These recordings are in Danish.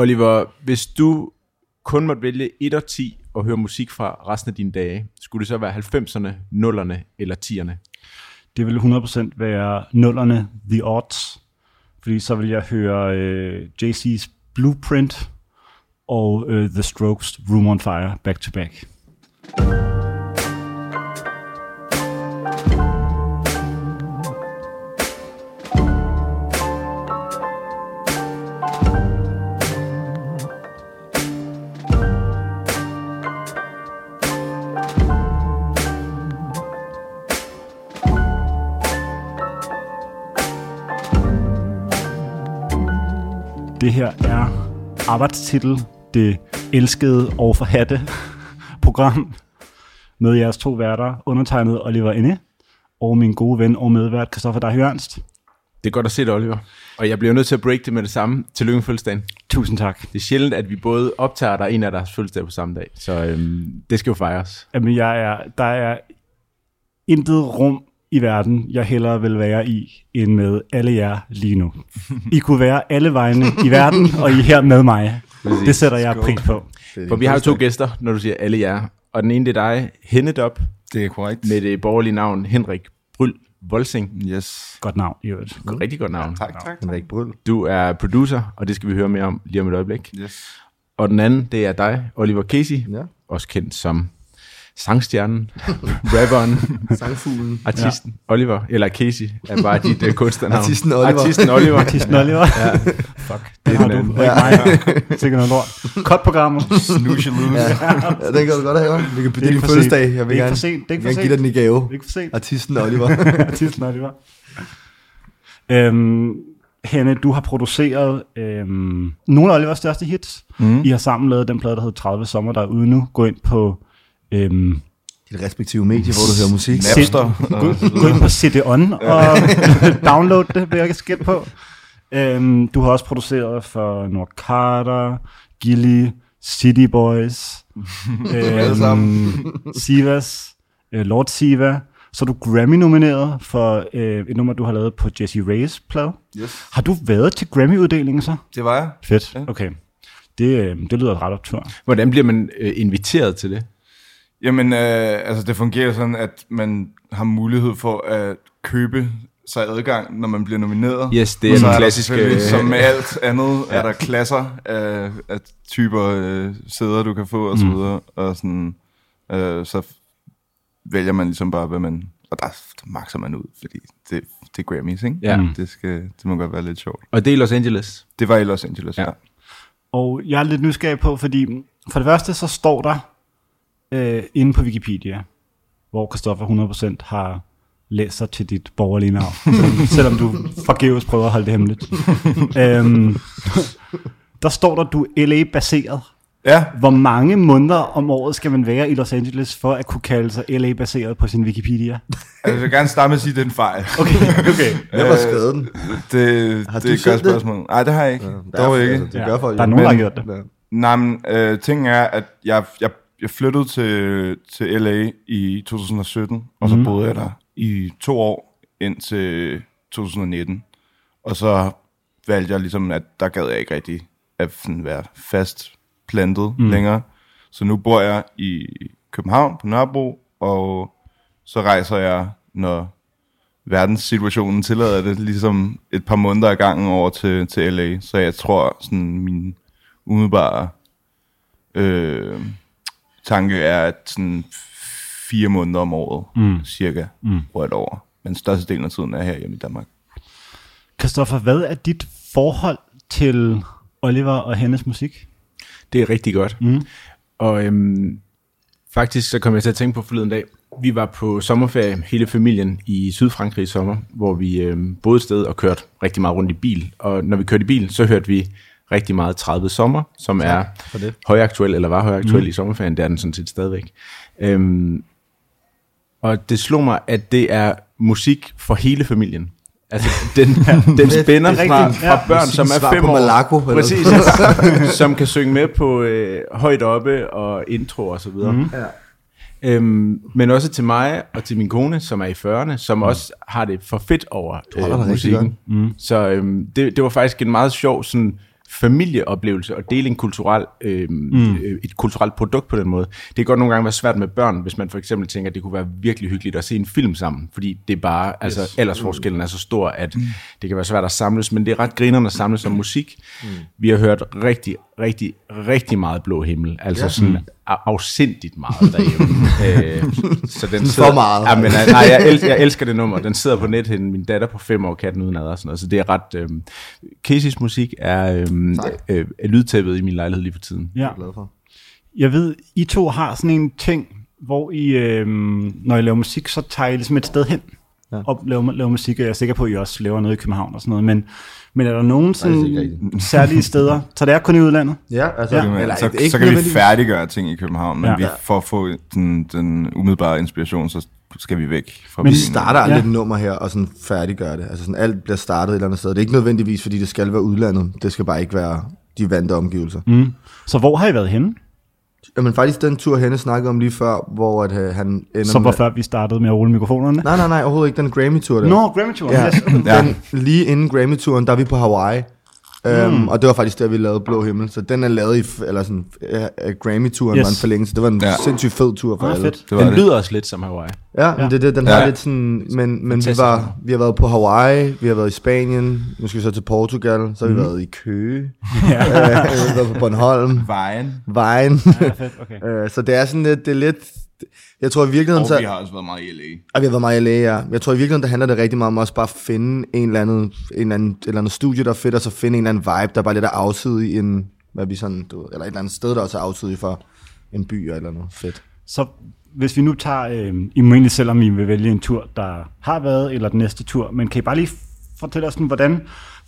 Oliver, hvis du kun måtte vælge 1 og 10 og høre musik fra resten af dine dage, skulle det så være 90'erne, 0'erne eller 10'erne? Det vil 100% være nullerne The Odds, fordi så vil jeg høre øh, JC's Blueprint og øh, The Strokes Room on Fire back to back. Det arbejdstitel, det elskede og forhatte program med jeres to værter, undertegnet Oliver Inde og min gode ven og medvært, Christoffer Dag Jørgenst. Det er godt at se dig, Oliver. Og jeg bliver nødt til at break det med det samme. Tillykke med fødselsdagen. Tusind tak. Det er sjældent, at vi både optager dig en af deres fødselsdag på samme dag. Så øhm, det skal jo fejres. Jamen, jeg er, der er intet rum i verden, jeg hellere vil være i, end med alle jer lige nu. I kunne være alle vegne i verden, og I er her med mig. Præcis. Det sætter jeg pris på. For vi har jo to gæster, når du siger alle jer. Og den ene det er dig, Hennedop, Det er korrekt. med det borgerlige navn Henrik Bryl Volsing. Yes. Godt navn, i øvrigt. Rigtig godt navn. Tak, tak. Henrik Bryl. Du er producer, og det skal vi høre mere om lige om et øjeblik. Yes. Og den anden, det er dig, Oliver Casey, Ja. også kendt som sangstjernen, rapperen, Sangfuglen. artisten ja. Oliver, eller Casey er bare dit uh, kunstnernavn. Artisten Oliver. Artisten Oliver. Artisten Oliver. Ja. Fuck, Det det har du, og ikke mig. Sikkert noget lort. Cut programmet. Snooze loose. Ja, den kan du godt have. Vi kan, det, Det er er din for fødselsdag. sent. Jeg vil Det er gerne, for sent. Det er jeg for gerne give dig sent. den i gave. Det er ikke for sent. Artisten Oliver. Artisten Oliver. Øhm, Henne, du har produceret øhm, nogle af Olivers største hits. Mm. I har sammen lavet den plade, der hedder 30 sommer, der er ude nu. Gå ind på... Øhm, Dit respektive medie, hvor du hører musik. Napster. gå, ind på CD-ON og download det, vil jeg skætte på. Øhm, du har også produceret for Nord Carter, Gilly, City Boys, sammen. Sivas, øh, Lord Siva. Så er du Grammy-nomineret for øh, et nummer, du har lavet på Jesse Reyes plade. Yes. Har du været til Grammy-uddelingen så? Det var jeg. Fedt, Ja. okay. Det, øh, det lyder ret optur. Hvordan bliver man øh, inviteret til det? Jamen, øh, altså det fungerer sådan, at man har mulighed for at købe sig adgang, når man bliver nomineret. Yes, det er klassiske... selvfølgelig, Som med alt andet, ja. er der klasser af, af typer øh, sæder, du kan få, og så Mm. videre. Og sådan, øh, så vælger man ligesom bare, hvad man... Og der, der makser man ud, fordi det, det er Grammys, ikke? Ja. Mm. Det, skal, det må godt være lidt sjovt. Og det er i Los Angeles. Det var i Los Angeles, Ja. ja. Og jeg er lidt nysgerrig på, fordi for det første så står der øh, inde på Wikipedia, hvor Christoffer 100% har læst sig til dit borgerlige navn, selvom, selvom du forgæves prøver at holde det hemmeligt. øhm, der står der, du er LA-baseret. Ja, Hvor mange måneder om året skal man være i Los Angeles, for at kunne kalde sig LA-baseret på sin Wikipedia? altså, jeg vil gerne starte med at sige, at det er en fejl. Okay, okay. Hvem har skrevet den? Det, Har det er et godt det? spørgsmål. Nej, det har jeg ikke. Ja, Dog ikke. Altså, det gør folk der er jo. nogen, der har gjort det. Nej, men øh, ting er, at jeg, jeg, jeg flyttede til, til LA i 2017, og så Mhm. boede jeg der i to år indtil 2019. Og så valgte jeg ligesom, at der gad jeg ikke rigtig at være fast plantet Mm. mm. længere. Så nu bor jeg i København på Nørrebro, og så rejser jeg, når verdenssituationen tillader det, ligesom et par måneder ad gangen over til, til LA. Så jeg tror, sådan min umiddelbare øh, tanke er, at sådan fire måneder om året, Mm. cirka, Mm. mm. det over. Men størstedelen af tiden er her hjemme i Danmark. Christoffer, hvad er dit forhold til Oliver og hendes musik? Det er rigtig godt. Mm. Og øhm, faktisk så kom jeg til at tænke på forleden dag. Vi var på sommerferie, hele familien, i Sydfrankrig i sommer, hvor vi øhm, boede et sted og kørte rigtig meget rundt i bil. Og når vi kørte i bil, så hørte vi rigtig meget 30 sommer, som er for det. højaktuel, eller var højaktuel mm. i sommerferien. Det er den sådan set stadigvæk. Øhm, og det slog mig, at det er musik for hele familien. Altså, den, den spænder er fra, rigtigt, fra ja. børn, som er fem på år. Malaco, eller Præcis, som kan synge med på øh, højt oppe og intro og så videre. Mm. Ja. Øhm, men også til mig og til min kone, som er i 40'erne, som mm. også har det for fedt over øh, musikken. Mm. Så øhm, det, det var faktisk en meget sjov sådan, familieoplevelse og dele en kulturel, øh, mm. et kulturelt produkt på den måde. Det kan godt nogle gange være svært med børn, hvis man for eksempel tænker, at det kunne være virkelig hyggeligt at se en film sammen, fordi det er bare, yes. altså aldersforskellen er så stor, at mm. det kan være svært at samles, men det er ret grinerende at samles om musik. Mm. Vi har hørt rigtig, rigtig, rigtig meget blå himmel, altså ja. sådan afsindigt meget derhjemme. øh, så den sidder, For meget. Ja, men, nej, jeg, elsker, jeg elsker det nummer. Den sidder på net, min datter på fem år kan den uden ad og sådan noget, så det er ret... Øh, Casey's musik er øh, øh, er lydtæppet i min lejlighed lige for tiden. Ja. Jeg er glad for. Jeg ved, I to har sådan en ting, hvor I, øh, når I laver musik, så tager I ligesom et sted hen ja. og laver, laver musik, og jeg er sikker på, at I også laver noget i København og sådan noget, men, men er der nogen sådan særlige steder? Så det er kun i udlandet? Ja, altså, Ja. Ja, eller, så, ikke så kan vi færdiggøre ting i København, men Ja. vi, for at få den, den umiddelbare inspiration, så skal vi væk fra Men byen. Vi starter aldrig Ja. et nummer her og sådan færdiggør det. Altså sådan alt bliver startet et eller andet sted. Det er ikke nødvendigvis, fordi det skal være udlandet. Det skal bare ikke være de vante omgivelser. Mm. Mm. Så hvor har I været henne? Jamen faktisk den tur, Henne snakkede om lige før, hvor at, øh, han ender Som var med... før vi startede med at rulle mikrofonerne? Nej, nej, nej, overhovedet ikke. Den Grammy-tur der. Nå, Grammy-turen. Ja, Yes. Ja. den, lige inden Grammy-turen, der er vi på Hawaii. Mm. Um, og det var faktisk der, vi lavede Blå Himmel. Så den er lavet i, eller sådan, uh, Grammy-turen Yes. var en forlængelse. Det var en Ja. sindssygt fed tur for Ah, alle. fedt. Det var Den det. lyder også lidt som Hawaii. Ja, Ja. Men det, det, den Ja. har lidt sådan, men, men vi, var, vi har været på Hawaii, vi har været i Spanien, nu skal vi så til Portugal, så har vi Mhm. været i Køge, ja. øh, vi har været på Bornholm, Vejen. Vejen. Ja, fedt, okay. Øh, så det er sådan lidt, det er lidt, jeg tror i virkeligheden, Og så, vi har også været meget i LA. og vi har været meget i LA, ja. Jeg tror i virkeligheden, der handler det rigtig meget om også bare at finde en eller anden, en eller anden, et eller andet studie, der er fedt, og så finde en eller anden vibe, der bare lidt er afsidig en, hvad vi sådan, du eller et eller andet sted, der også er afsidig for en by eller eller noget fedt. Så hvis vi nu tager, øh, I må egentlig selv, om I vil vælge en tur, der har været, eller den næste tur, men kan I bare lige fortælle os, sådan, hvordan,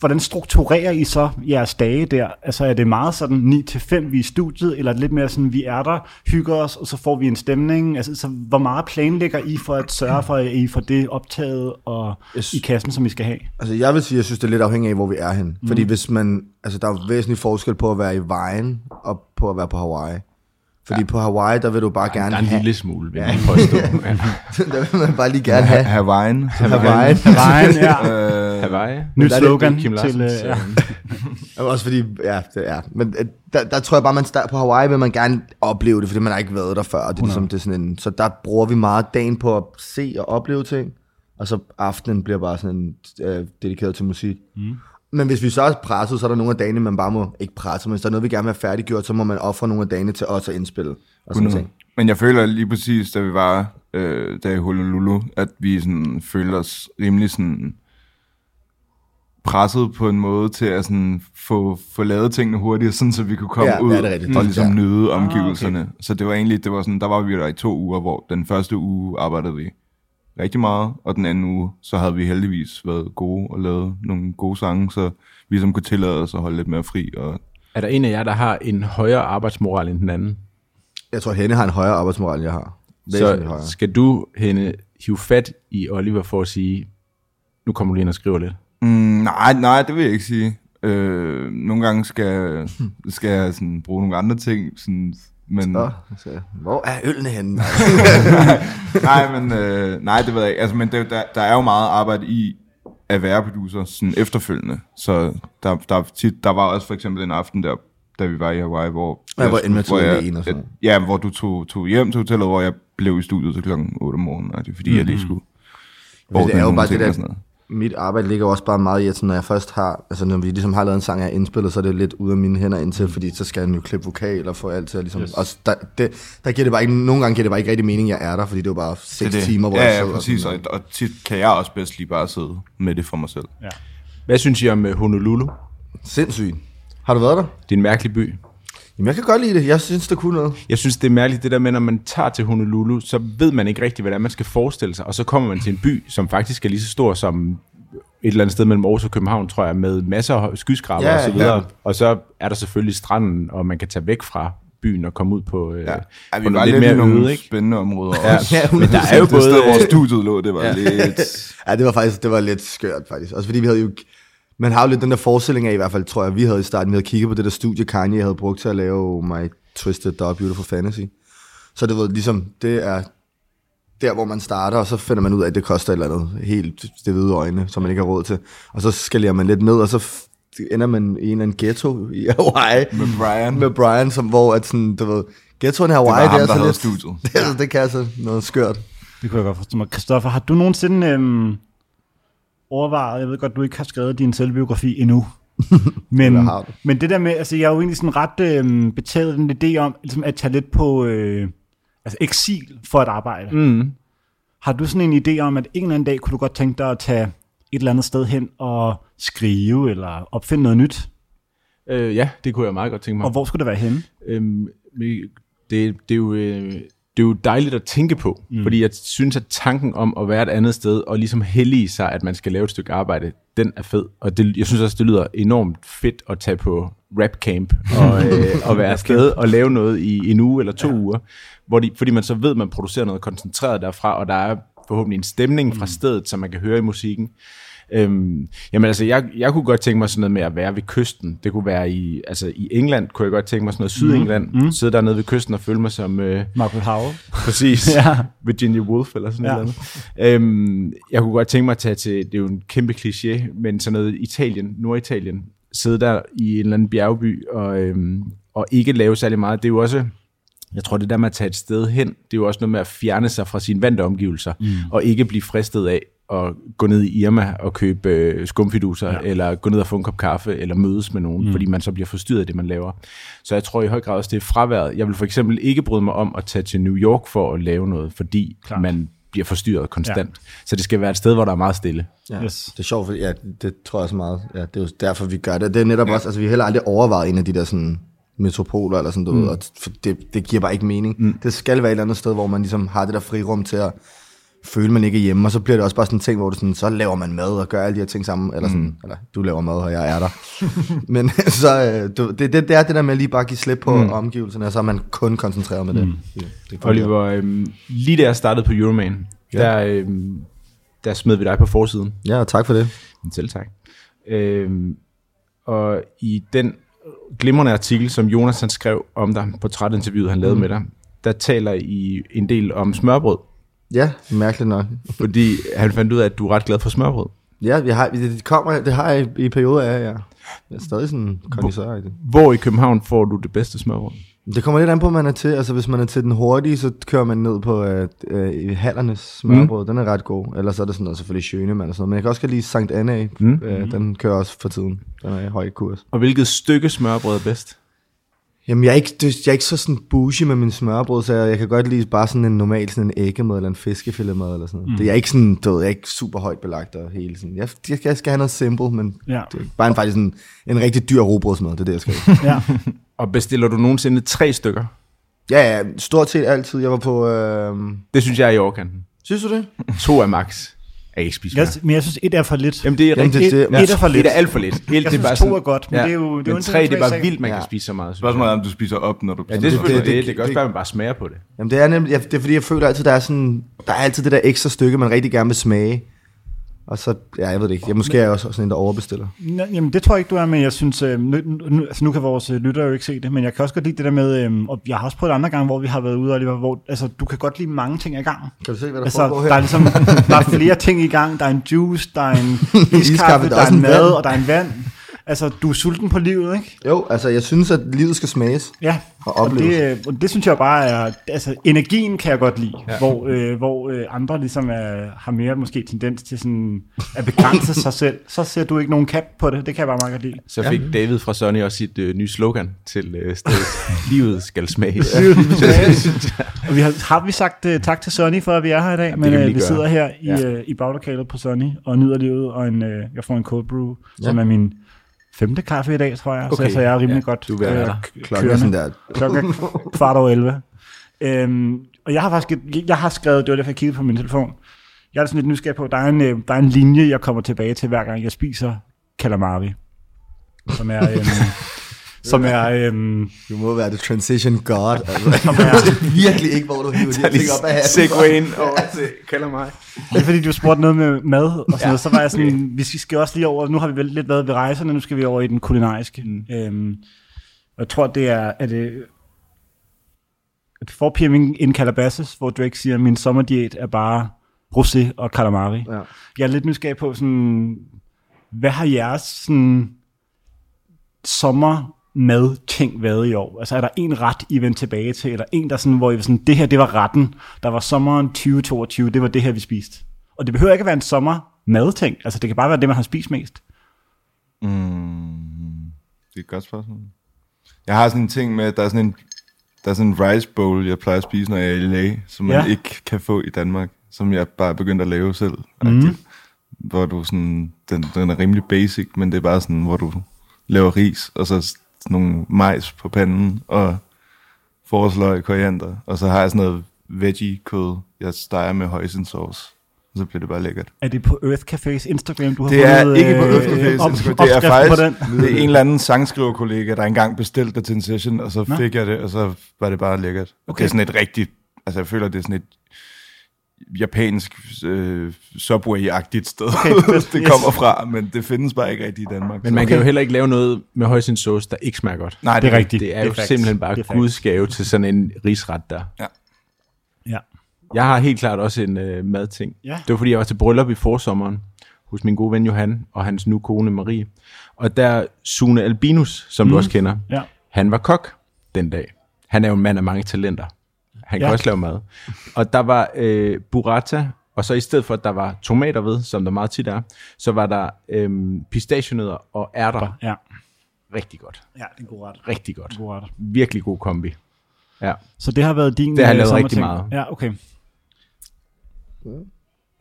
hvordan strukturerer I så jeres dage der? Altså er det meget sådan 9-5, vi er i studiet, eller er det lidt mere sådan, vi er der, hygger os, og så får vi en stemning? Altså, så hvor meget planlægger I for at sørge for, at I får det optaget og Yes. i kassen, som I skal have? Altså jeg vil sige, jeg synes, det er lidt afhængigt af, hvor vi er hen. Mm. Fordi hvis man, altså der er væsentlig forskel på at være i vejen, og på at være på Hawaii. Fordi ja. på Hawaii, der vil du bare gerne Der er en have, lille smule, vil jeg. Ja. der vil man bare lige gerne have Hawaiian. Hawaii. Vejen, ja. Øh, Hawaii. Nyt er det slogan Kim til... Øh, Larsens, ja. Og Også fordi, ja, det er. Men øh, der, der tror jeg bare, man start, på Hawaii vil man gerne opleve det, fordi man har ikke været der før. Og det er ligesom, det er sådan en, så der bruger vi meget dagen på at se og opleve ting. Og så aftenen bliver bare sådan en, øh, dedikeret til musik. Mm. Men hvis vi så er presset, så er der nogle af dagene, man bare må, ikke presse, men hvis der er noget, vi gerne vil have færdiggjort, så må man ofre nogle af dagene til os at indspille. Og sådan 100. ting. Men jeg føler lige præcis, da vi var øh, der i Honolulu, at vi sådan, følte os rimelig sådan presset på en måde til at sådan, få, få lavet tingene hurtigere, sådan, så vi kunne komme Ja, ud ja, det er og ligesom Ja. nyde Ah, omgivelserne. okay. Så det var egentlig, det var sådan, der var vi der i to uger, hvor den første uge arbejdede vi rigtig meget, og den anden uge, så havde vi heldigvis været gode og lavet nogle gode sange, så vi ligesom kunne tillade os at holde lidt mere fri. Og Er der en af jer, der har en højere arbejdsmoral end den anden? Jeg tror, Henne har en højere arbejdsmoral, end jeg har. Væsentligt Så højere. skal du hende hive fat i Oliver for at sige, nu kommer du lige ind og skriver lidt. Mm, nej, nej, det vil jeg ikke sige. Øh, nogle gange skal, skal jeg sådan, bruge nogle andre ting, sådan, men, Nå, så, hvor er ølene henne? nej, men, øh, nej, det ved jeg ikke. Altså, men det, der, der er jo meget arbejde i at være producer sådan efterfølgende. Så der, der, tit, der var også for eksempel en aften der, da vi var i Hawaii, hvor... Ja, hvor hvor tog jeg- alene og sådan. Ja, hvor du tog, tog hjem til hotellet, hvor jeg blev i studiet til klokken 8 om morgenen, og det er fordi, mm-hmm. jeg lige skulle... Men det er jo bare det der. Mit arbejde ligger også bare meget i, at når jeg først har, altså når vi ligesom har lavet en sang, jeg har indspillet, så er det lidt ude af mine hænder indtil, fordi så skal jeg jo klippe vokal og få alt til at ligesom, yes. og der, det, der giver det bare ikke, nogle gange giver det bare ikke rigtig mening, jeg er der, fordi det er jo bare seks er det. timer, hvor ja, jeg ja, sidder. præcis, og og tit kan jeg også bedst lige bare sidde med det for mig selv. ja. Hvad synes I om øh, Honolulu? Sindssygt. Har du været der? Det er en mærkelig by. Jamen, jeg kan godt lide det. Jeg synes, det kunne noget. Jeg synes, det er mærkeligt det der med, når man tager til Honolulu, så ved man ikke rigtigt, hvad det er, man skal forestille sig. Og så kommer man til en by, som faktisk er lige så stor som et eller andet sted mellem Aarhus og København, tror jeg, med masser af skyskraber Ja, og så videre. ja. Og så er der selvfølgelig stranden, og man kan tage væk fra byen og komme ud på, øh, Ja, på vi noget var lidt lidt, mere nogle øde, ikke? spændende områder Ja, også. ja, men der er jo det både... sted, hvor studiet lå, det var ja. lidt... Ja, det var faktisk, det var lidt skørt faktisk. Også fordi vi havde jo, man har jo lidt den der forestilling af, i hvert fald tror jeg, vi havde i starten, vi havde kigget på det der studie, Kanye havde brugt til at lave My Twisted Dark Beautiful Fantasy. Så det var ligesom, det er der, hvor man starter, og så finder man ud af, at det koster et eller andet helt det hvide øjne, som man ikke har råd til. Og så skalerer man lidt ned, og så ender man i en eller anden ghetto i Hawaii. Med Brian. Med Brian, som, hvor at sådan, du ved, ghettoen i det Hawaii, var ham, det er der så havde lidt, studiet. det, er, det kan altså noget skørt. Det kunne jeg godt forstå mig. Christoffer, har du nogensinde øhm, overvejet, jeg ved godt, du ikke har skrevet din selvbiografi endnu, men, men det der med, altså jeg er jo egentlig sådan ret øhm, betaget en idé om, ligesom at tage lidt på øh, altså eksil for at arbejde. Mm. Har du sådan en idé om, at en eller anden dag kunne du godt tænke dig at tage et eller andet sted hen og skrive eller opfinde noget nyt? Øh, ja, det kunne jeg meget godt tænke mig. Og hvor skulle det være henne? Øhm, det, det, er jo, øh, det er jo dejligt at tænke på, mm. fordi jeg synes, at tanken om at være et andet sted, og ligesom hellige sig, at man skal lave et stykke arbejde, den er fed. Og det, jeg synes også, det lyder enormt fedt at tage på rap camp, og, øh, og være afsted og lave noget i en uge eller to ja. uger, hvor de, fordi man så ved, at man producerer noget koncentreret derfra, og der er forhåbentlig en stemning fra stedet, som man kan høre i musikken. Øhm, jamen altså, jeg, jeg kunne godt tænke mig sådan noget med at være ved kysten. Det kunne være i, altså i England, kunne jeg godt tænke mig sådan noget Sydengland. Mm. Sidde dernede ved kysten og føle mig som, øh, Margaret Howell? præcis, Ja. Virginia Woolf eller sådan ja. noget. Øhm, jeg kunne godt tænke mig at tage til, det er jo en kæmpe kliché, men sådan noget Italien, Norditalien, sidde der i en eller anden bjergby og, øhm, og ikke lave særlig meget. Det er jo også, jeg tror det der med at tage et sted hen, det er jo også noget med at fjerne sig fra sine vante omgivelser, mm. og ikke blive fristet af at gå ned i Irma og købe øh, skumfiduser, ja. eller gå ned og få en kop kaffe, eller mødes med nogen, mm. fordi man så bliver forstyrret af det, man laver. Så jeg tror i høj grad også, det er fraværet. Jeg vil for eksempel ikke bryde mig om at tage til New York for at lave noget, fordi Klart. man bliver forstyrret konstant. Ja. Så det skal være et sted, hvor der er meget stille. Ja. Yes. Det er sjovt, for ja, det tror jeg så meget. Ja, det er jo derfor, vi gør det. Det er netop ja. også, altså vi har heller aldrig overvejet en af de der sådan metropoler, eller sådan, du mm. ved, og for det, det giver bare ikke mening. Mm. Det skal være et eller andet sted, hvor man ligesom har det der frirum til at føle, man ikke er hjemme, og så bliver det også bare sådan en ting, hvor du sådan, så laver man mad og gør alle de her ting sammen, eller sådan, mm. eller du laver mad, og jeg er der. Men så, øh, du, det, det, det er det der med at lige bare give slip på mm. omgivelserne, og så er man kun koncentreret med det. Mm. det, det. Oliver, øhm, lige da jeg startede på Euroman, Ja. ja. der, øhm, der smed vi dig på forsiden. Ja, tak for det. Selv tak. Øhm, og i den glimrende artikel, som Jonas han skrev om dig, portrætinterviewet han lavede mm. med dig, der taler I en del om smørbrød, Ja, mærkeligt nok. fordi han fandt ud af, at du er ret glad for smørbrød. Ja, vi har, det, kommer, det har jeg i, i perioder af, ja. Jeg er stadig sådan kondisør i det. Hvor i København får du det bedste smørbrød? Det kommer lidt an på, hvad man er til. Altså, hvis man er til den hurtige, så kører man ned på øh, øh, Hallernes smørbrød. Mm. Den er ret god. Ellers er det sådan noget, selvfølgelig Schønemann og sådan noget. Men jeg kan også lide Sankt Anna. Mm. Mm. Øh, den kører også for tiden. Den er i høj kurs. Og hvilket stykke smørbrød er bedst? Jamen, jeg er ikke, det- jeg er ikke så sådan bougie med min smørbrød, så jeg, jeg kan godt lide bare sådan en normal sådan en æggemad eller en fiskefiletmad eller sådan noget. Mm. Det er jeg ikke sådan, du ved, jeg er ikke super højt belagt og hele sådan. Jeg, jeg, skal, jeg skal have noget simple, men Ja. det er bare en, faktisk en, en rigtig dyr robrødsmad, det er det, jeg skal. ja. Og bestiller du nogensinde tre stykker? ja, ja, stort set altid. Jeg var på, øh... Det synes jeg er i overkanten. synes du det? To er max. Jeg kan ikke spise Jeg, men jeg synes, et er for lidt. Jamen det er rigtigt. det- det- et er for lidt. Det er alt for lidt. Helt, Jeg det er synes, bare to sådan, er godt, men det er jo- det er men en tre, det er bare vildt, man Ja. kan spise så meget. Spørgsmålet er, om du spiser op, når du Ja, det er det- det. det- Det kan også være, at man bare smager på det. Jamen det er nemlig, ja, det er fordi, jeg føler altid, der er sådan, der er altid det der ekstra stykke, man rigtig gerne vil smage. Og så, ja, jeg ved det ikke, jeg, måske er jeg også sådan en, der overbestiller. Nå, Jamen, det tror jeg ikke, du er, men jeg synes, øh, nu, nu, altså, nu kan vores øh, lyttere jo ikke se det, men jeg kan også godt lide det der med, øh, og jeg har også prøvet andre gange, hvor vi har været ude, Oliver, hvor altså, du kan godt lide mange ting ad gangen. Kan du se, hvad der Altså, foregår her? der er, ligesom, der er flere ting i gang. Der er en juice, der er en Iskaffe, der er en mad, vand. og der er en vand. Altså, du er sulten på livet, ikke? Jo, altså jeg synes, at livet skal smages. Ja, Og og opleves. det, øh, og det synes jeg bare er, altså energien kan jeg godt lide, ja. hvor, øh, hvor øh, andre ligesom er, har mere måske tendens til sådan at begrænse sig selv. Så ser du ikke nogen cap på det, det kan jeg bare meget godt lide. Så fik David fra Sony også sit øh, nye slogan til øh, stedet. Livet skal smages. Og vi har, har vi sagt uh, tak til Sonny for, at vi er her i dag, det men kan vi gøre. sidder her i, Ja. uh, i baglokalet på Sonny og nyder livet, og en, uh, jeg får en cold brew, ja. som er min femte kaffe i dag, tror jeg, Okay. så, så jeg er rimelig Ja, godt du er være øh, Klokken sådan der. Klokken kvart over 11. Øhm, og jeg har faktisk, et- jeg har skrevet, det var derfor jeg kiggede på min telefon, jeg er sådan lidt nysgerrig på, der er en, øh, der er en linje, jeg kommer tilbage til, hver gang jeg spiser calamari. Som er, øhm, som er, øhm, Du må være the transition god. Altså. som Jeg er ved virkelig ikke, hvor du hiver de her ting op af hatten. Segwayen over til kalder mig. Det er fordi, du spurgte noget med mad og sådan ja, noget. Så var jeg sådan, vi skal- også lige over, nu har vi vel lidt været ved rejserne, nu skal vi over i den kulinariske. Mm. Øhm, og jeg tror, det er, er det, at 4 p.m. in Calabasas, hvor Drake siger, min sommerdiæt er bare rosé og calamari. Ja. Jeg er lidt nysgerrig på, sådan, hvad har jeres sådan, sommermad ting været i år? Altså er der en ret, I vendte tilbage til, eller en, der sådan, hvor I sådan, det her, det var retten, der var sommeren 2022, det var det her, vi spiste. Og det behøver ikke at være en sommermad ting, altså det kan bare være det, man har spist mest. Det er et godt spørgsmål. Jeg har sådan en ting med, at der er sådan en, der er sådan en rice bowl, jeg plejer at spise, når jeg er i LA, som man Ja. ikke kan få i Danmark, som jeg bare er begyndt at lave selv. Mm. Hvor du sådan, den, den er rimelig basic, men det er bare sådan, hvor du laver ris, og så nogle majs på panden, og forårsløg, koriander, og så har jeg sådan noget veggie kød, jeg steger med hoisin-sauce, og så bliver det bare lækkert. Er det på Earth Cafés Instagram, du har Det er fundet, ikke på øh, Earth Café, op- det er faktisk det er en eller anden sangskriverkollega, der engang bestilte det til en session, og så Nå. fik jeg det, og så var det bare lækkert. Okay. Okay. Det er sådan et rigtigt, altså jeg føler, det er sådan et japansk øh, Subway-agtigt sted, okay, det Yes. kommer fra, men det findes bare ikke rigtigt i Danmark. Men man så. kan jo heller ikke lave noget med højsins sauce, der ikke smager godt. Nej, Det er rigtigt. Det er Det jo er facts. simpelthen bare Det. Guds gave til sådan en risret der. Ja. Jeg har helt klart også en øh, madting. Ja. Det var fordi, jeg var til bryllup i forsommeren hos min gode ven Johan og hans nu kone Marie. Og der Sune Albinus, som mm. du også kender, Ja. han var kok den dag. Han er jo en mand af mange talenter. Han kan Ja. også lave mad. Og der var øh, burrata, og så i stedet for, at der var tomater ved, som der meget tit er, så var der øh, pistachienødder og ærter. Ja. Rigtig godt. ja, det er en god ret. Rigtig godt. God ret. Virkelig god kombi. Ja. Så det har været din Det har jeg øh, lavet rigtig sommerting. meget. Ja, okay.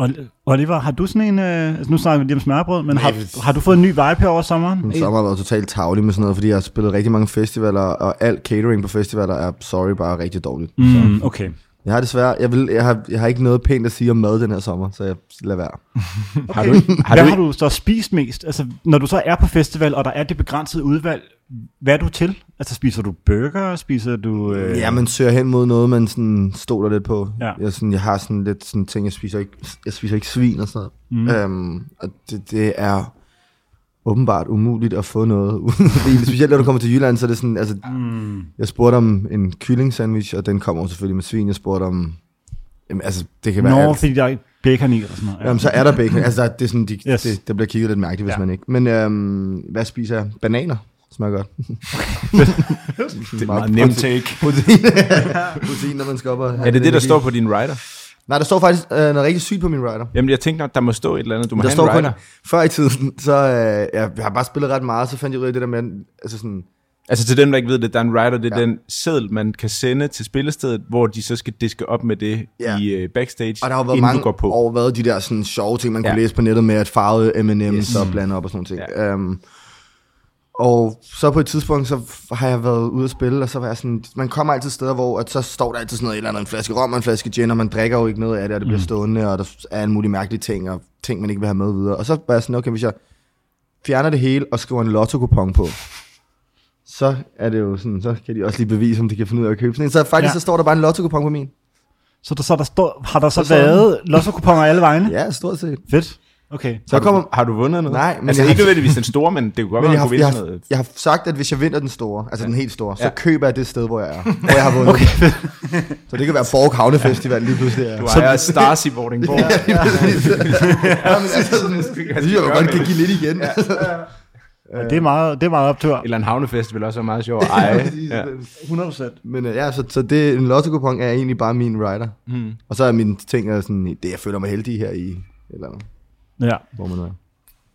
Ol- Oliver, har du sådan en, øh, altså nu snakker vi lige om smørbrød, men har, har du fået en ny vibe her over sommeren? Min sommer har været totalt tavlig med sådan noget, fordi jeg har spillet rigtig mange festivaler, og alt catering på festivaler er, sorry, bare rigtig dårligt. Mm, okay. Jeg har desværre, jeg, vil, jeg, har, jeg har ikke noget pænt at sige om mad den her sommer, så jeg lader være. okay. Har du, har Hvad du, har du så spist mest? Altså, når du så er på festival, og der er det begrænsede udvalg, hvad er du til? Altså, spiser du burger? Spiser du... Øh... Ja, man søger hen mod noget, man sådan stoler lidt på. Ja. Jeg, sådan, jeg har sådan lidt sådan ting, jeg spiser ikke, jeg spiser ikke svin og sådan noget. Mm. Øhm, og det, det er åbenbart umuligt at få noget. uden. Specielt når du kommer til Jylland, så er det sådan, altså, Mm. jeg spurgte om en kylling sandwich, og den kommer selvfølgelig med svin. Jeg spurgte om, jamen, altså, det kan være Nå, alt. fordi der er bacon i, eller sådan noget. Ja. Jamen, så er der bacon. Altså, det er sådan, de, Yes. det, der bliver kigget lidt mærkeligt, hvis ja. man ikke. Men øhm, hvad spiser jeg? Bananer. Smager godt. det er meget nemt. take. Protein. Protein, når man skal op og have Er det det, der står på din rider? Nej, der står faktisk øh, noget rigtig sygt på min rider. Jamen, jeg tænkte nok, der må stå et eller andet. Du må Der have står en kun, rider. før i tiden, så øh, jeg har bare spillet ret meget, så fandt jeg ud af det der med, altså sådan, Altså til dem, der ikke ved det, der er en rider, det er Ja. den seddel, man kan sende til spillestedet, hvor de så skal diske op med det Ja. i uh, backstage, og der har været inden mange du går på. år været de der sådan sjove ting, man Ja. kunne læse på nettet med, at farvede M&M's Yes. og blande op og sådan noget. Ja. Um, og så på et tidspunkt, så har jeg været ude at spille, og så var jeg sådan, man kommer altid steder, hvor at så står der altid sådan noget, et eller andet, en flaske rom og en flaske gin, og man drikker jo ikke noget af det, og det bliver Mm. stående, og der er en mulig mærkelige ting, og ting, man ikke vil have med videre. Og så var jeg sådan, okay, hvis jeg fjerner det hele og skriver en lotto-kupon på, så er det jo sådan, så kan de også lige bevise, om de kan finde ud af at købe sådan en. Så faktisk, Ja. så står der bare en lotto-kupon på min. Så, der, så der står, har der så, Så været lotto-kuponer alle vegne? Ja, stort set. Fedt. Okay. Så jeg kommer, Har du vundet noget? Nej, men altså jeg ikke har- nødvendigvis den store, men det kunne godt være, jeg har, jeg, vinde har, noget. jeg har sagt, at hvis jeg vinder den store, altså ja. den helt store, så Ja. køber jeg det sted, hvor jeg er. Hvor jeg har vundet. Okay. Så det kan være Borg Havne Festival lige pludselig. Ja. Du ejer Stars i Vordingborg. Ja, ja, præcis. ja, men altså, sådan, det synes jeg jo godt kan give lidt igen. Ja. Ja, det er meget, det er meget optur. Eller en havnefestival også er meget sjov. Ej, ja. 100%. Men øh, ja, så, så det, en lotto er egentlig bare min rider. Hmm. Og så er mine ting er sådan, det jeg føler mig heldig her i, eller Ja. hvor man er.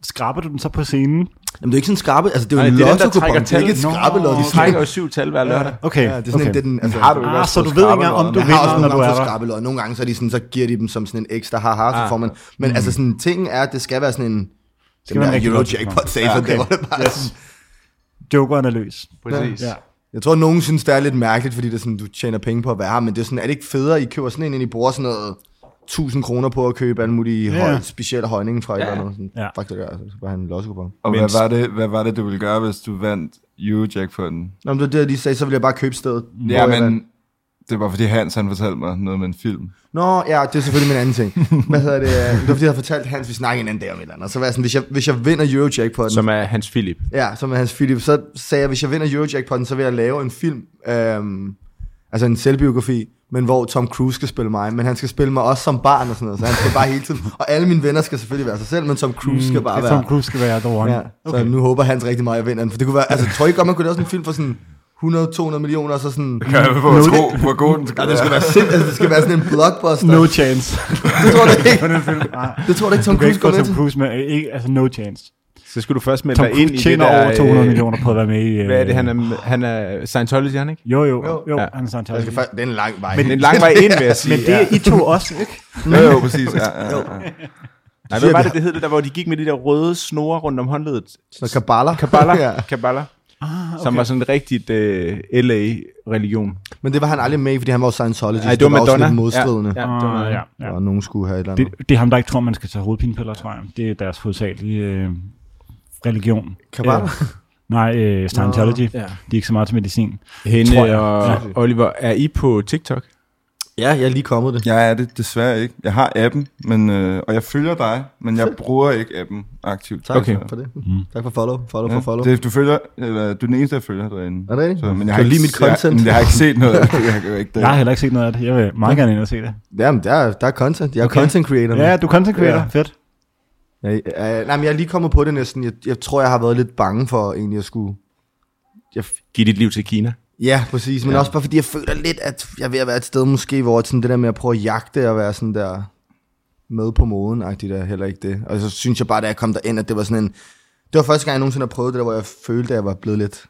Skraber du den så på scenen? Jamen det er jo ikke sådan en skrabe, altså det er jo Nej, en det den, der lotto trækker det er ikke et skrabe De lotto. trækker jo syv tal hver lørdag. Okay. Ja, det er sådan okay. en, det er den, altså, Har du ikke Ah, så du ved ikke engang, om du Jeg har også vinder, nogle når du er skrabelod, og nogle gange så, er de sådan, så giver de dem som sådan en ekstra haha, så Ah. får man, men altså sådan, tingen er, at det skal være sådan en, Skal den der lotto- Eurojackpot sagde, Ja, så okay. det var det bare Yes. sådan, Jokeren er løs. Præcis. Ja. Jeg tror, at nogen synes, det er lidt mærkeligt, fordi det er sådan, du tjener penge på at være her, men det er sådan, er det ikke federe, I køber sådan en, end I bruger sådan noget 1000 kroner på at købe alle mulige Ja. ja. høj, specielle højninger fra et eller andet. Sådan, Ja. ja. Faktisk, det så bare have en lossekupon. Og Men- hvad var, det, hvad var det, du ville gøre, hvis du vandt Eurojackpoten? Nå, men det var det, de sagde, så ville jeg bare købe stedet. hvor Ja, men det var fordi Hans han fortalte mig noget med en film. Nå, ja, det er selvfølgelig min anden ting. Hvad hedder det? Det var fordi, jeg havde fortalt Hans, vi snakkede en anden dag om et eller andet. Så var jeg sådan, hvis jeg, hvis jeg vinder Eurojackpotten, Som er Hans Philip. Ja, som er hans Philip. Så sagde jeg, hvis jeg vinder Eurojackpotten, så vil jeg lave en film, øhm, altså en selvbiografi, men hvor Tom Cruise skal spille mig, men han skal spille mig også som barn og sådan noget, så han skal bare hele tiden, og alle mine venner skal selvfølgelig være sig selv, men Tom Cruise skal bare være, Tom Cruise skal være the one. ja, så nu håber Hans rigtig meget, at jeg vinder den, for det kunne være, altså tror I godt, man kunne lave sådan en film for sådan 100-200 millioner, og så sådan, Kan jeg på at tro, hvor god den skal ja, det skal være. sind, altså, det skal være sådan en blockbuster. No chance. Det tror jeg ikke. På. Det tror jeg ikke, Tom Cruise få går med Tom. Cruise med. Ikke, altså, no chance. Så skulle du først melde dig ind i det der... over 200 øh, millioner på at være med i... Hvad er det, øh, han er, han er Scientology, han ikke? Jo, jo, Jo. jo, Ja. han er Scientology. Skal det er en lang vej. Men det er en lang vej ind, vil jeg sige. Men det er I to også, ikke? Jo, jo, præcis. Ja, ja, ja. Nej, hvad var det, det hed det der, hvor de gik med de der røde snore rundt om håndledet? Så Kabbalah. Kabbalah. ja. Kabbalah. Ah, okay. Som var sådan en rigtigt uh, LA-religion. Men det var han aldrig med i, fordi han var Scientologist. Nej, det var også Madonna. lidt modstridende. Ja, ja, det var Ah, ja, ja. Og nogen skulle have et eller andet. Det, det er ham, der ikke tror, man skal tage hovedpinepiller, tror jeg. Det er deres hovedsagelige øh, religion. Kabbalah? Øh, nej, øh, Scientology. Ja. De er ikke så meget til medicin. Hende Tror jeg. og Ja. Oliver, er I på TikTok? Ja, jeg er lige kommet det. Jeg er det desværre ikke. Jeg har appen, men, øh, og jeg følger dig, men jeg bruger ikke appen aktivt. Tak Okay. for det. Tak for follow. Follow Ja, for follow. det, du følger, eller, du er den eneste, jeg følger derinde. Er det? Så, men jeg har ikke, lide mit content? Jeg, jeg, har ikke set noget af det. Jeg, jo ikke det. Jeg har heller ikke set noget af det. Jeg vil meget gerne ind og se det. Jamen, der er, der er content. Jeg er Okay. content creator. nu. Ja, du er content creator. Ja. Fedt. Ja, øh, nej, men jeg er lige kommet på det næsten. Jeg, jeg tror, jeg har været lidt bange for egentlig at skulle... Jeg, Giv dit liv til Kina. ja, præcis. Men ja. også bare fordi, jeg føler lidt, at jeg er ved at være et sted måske, hvor sådan det der med at prøve at jagte og være sådan der med på moden, agtigt er heller ikke det. Og så synes jeg bare, da jeg kom derind, at det var sådan en... Det var første gang, jeg nogensinde har prøvet det der, hvor jeg følte, at jeg var blevet lidt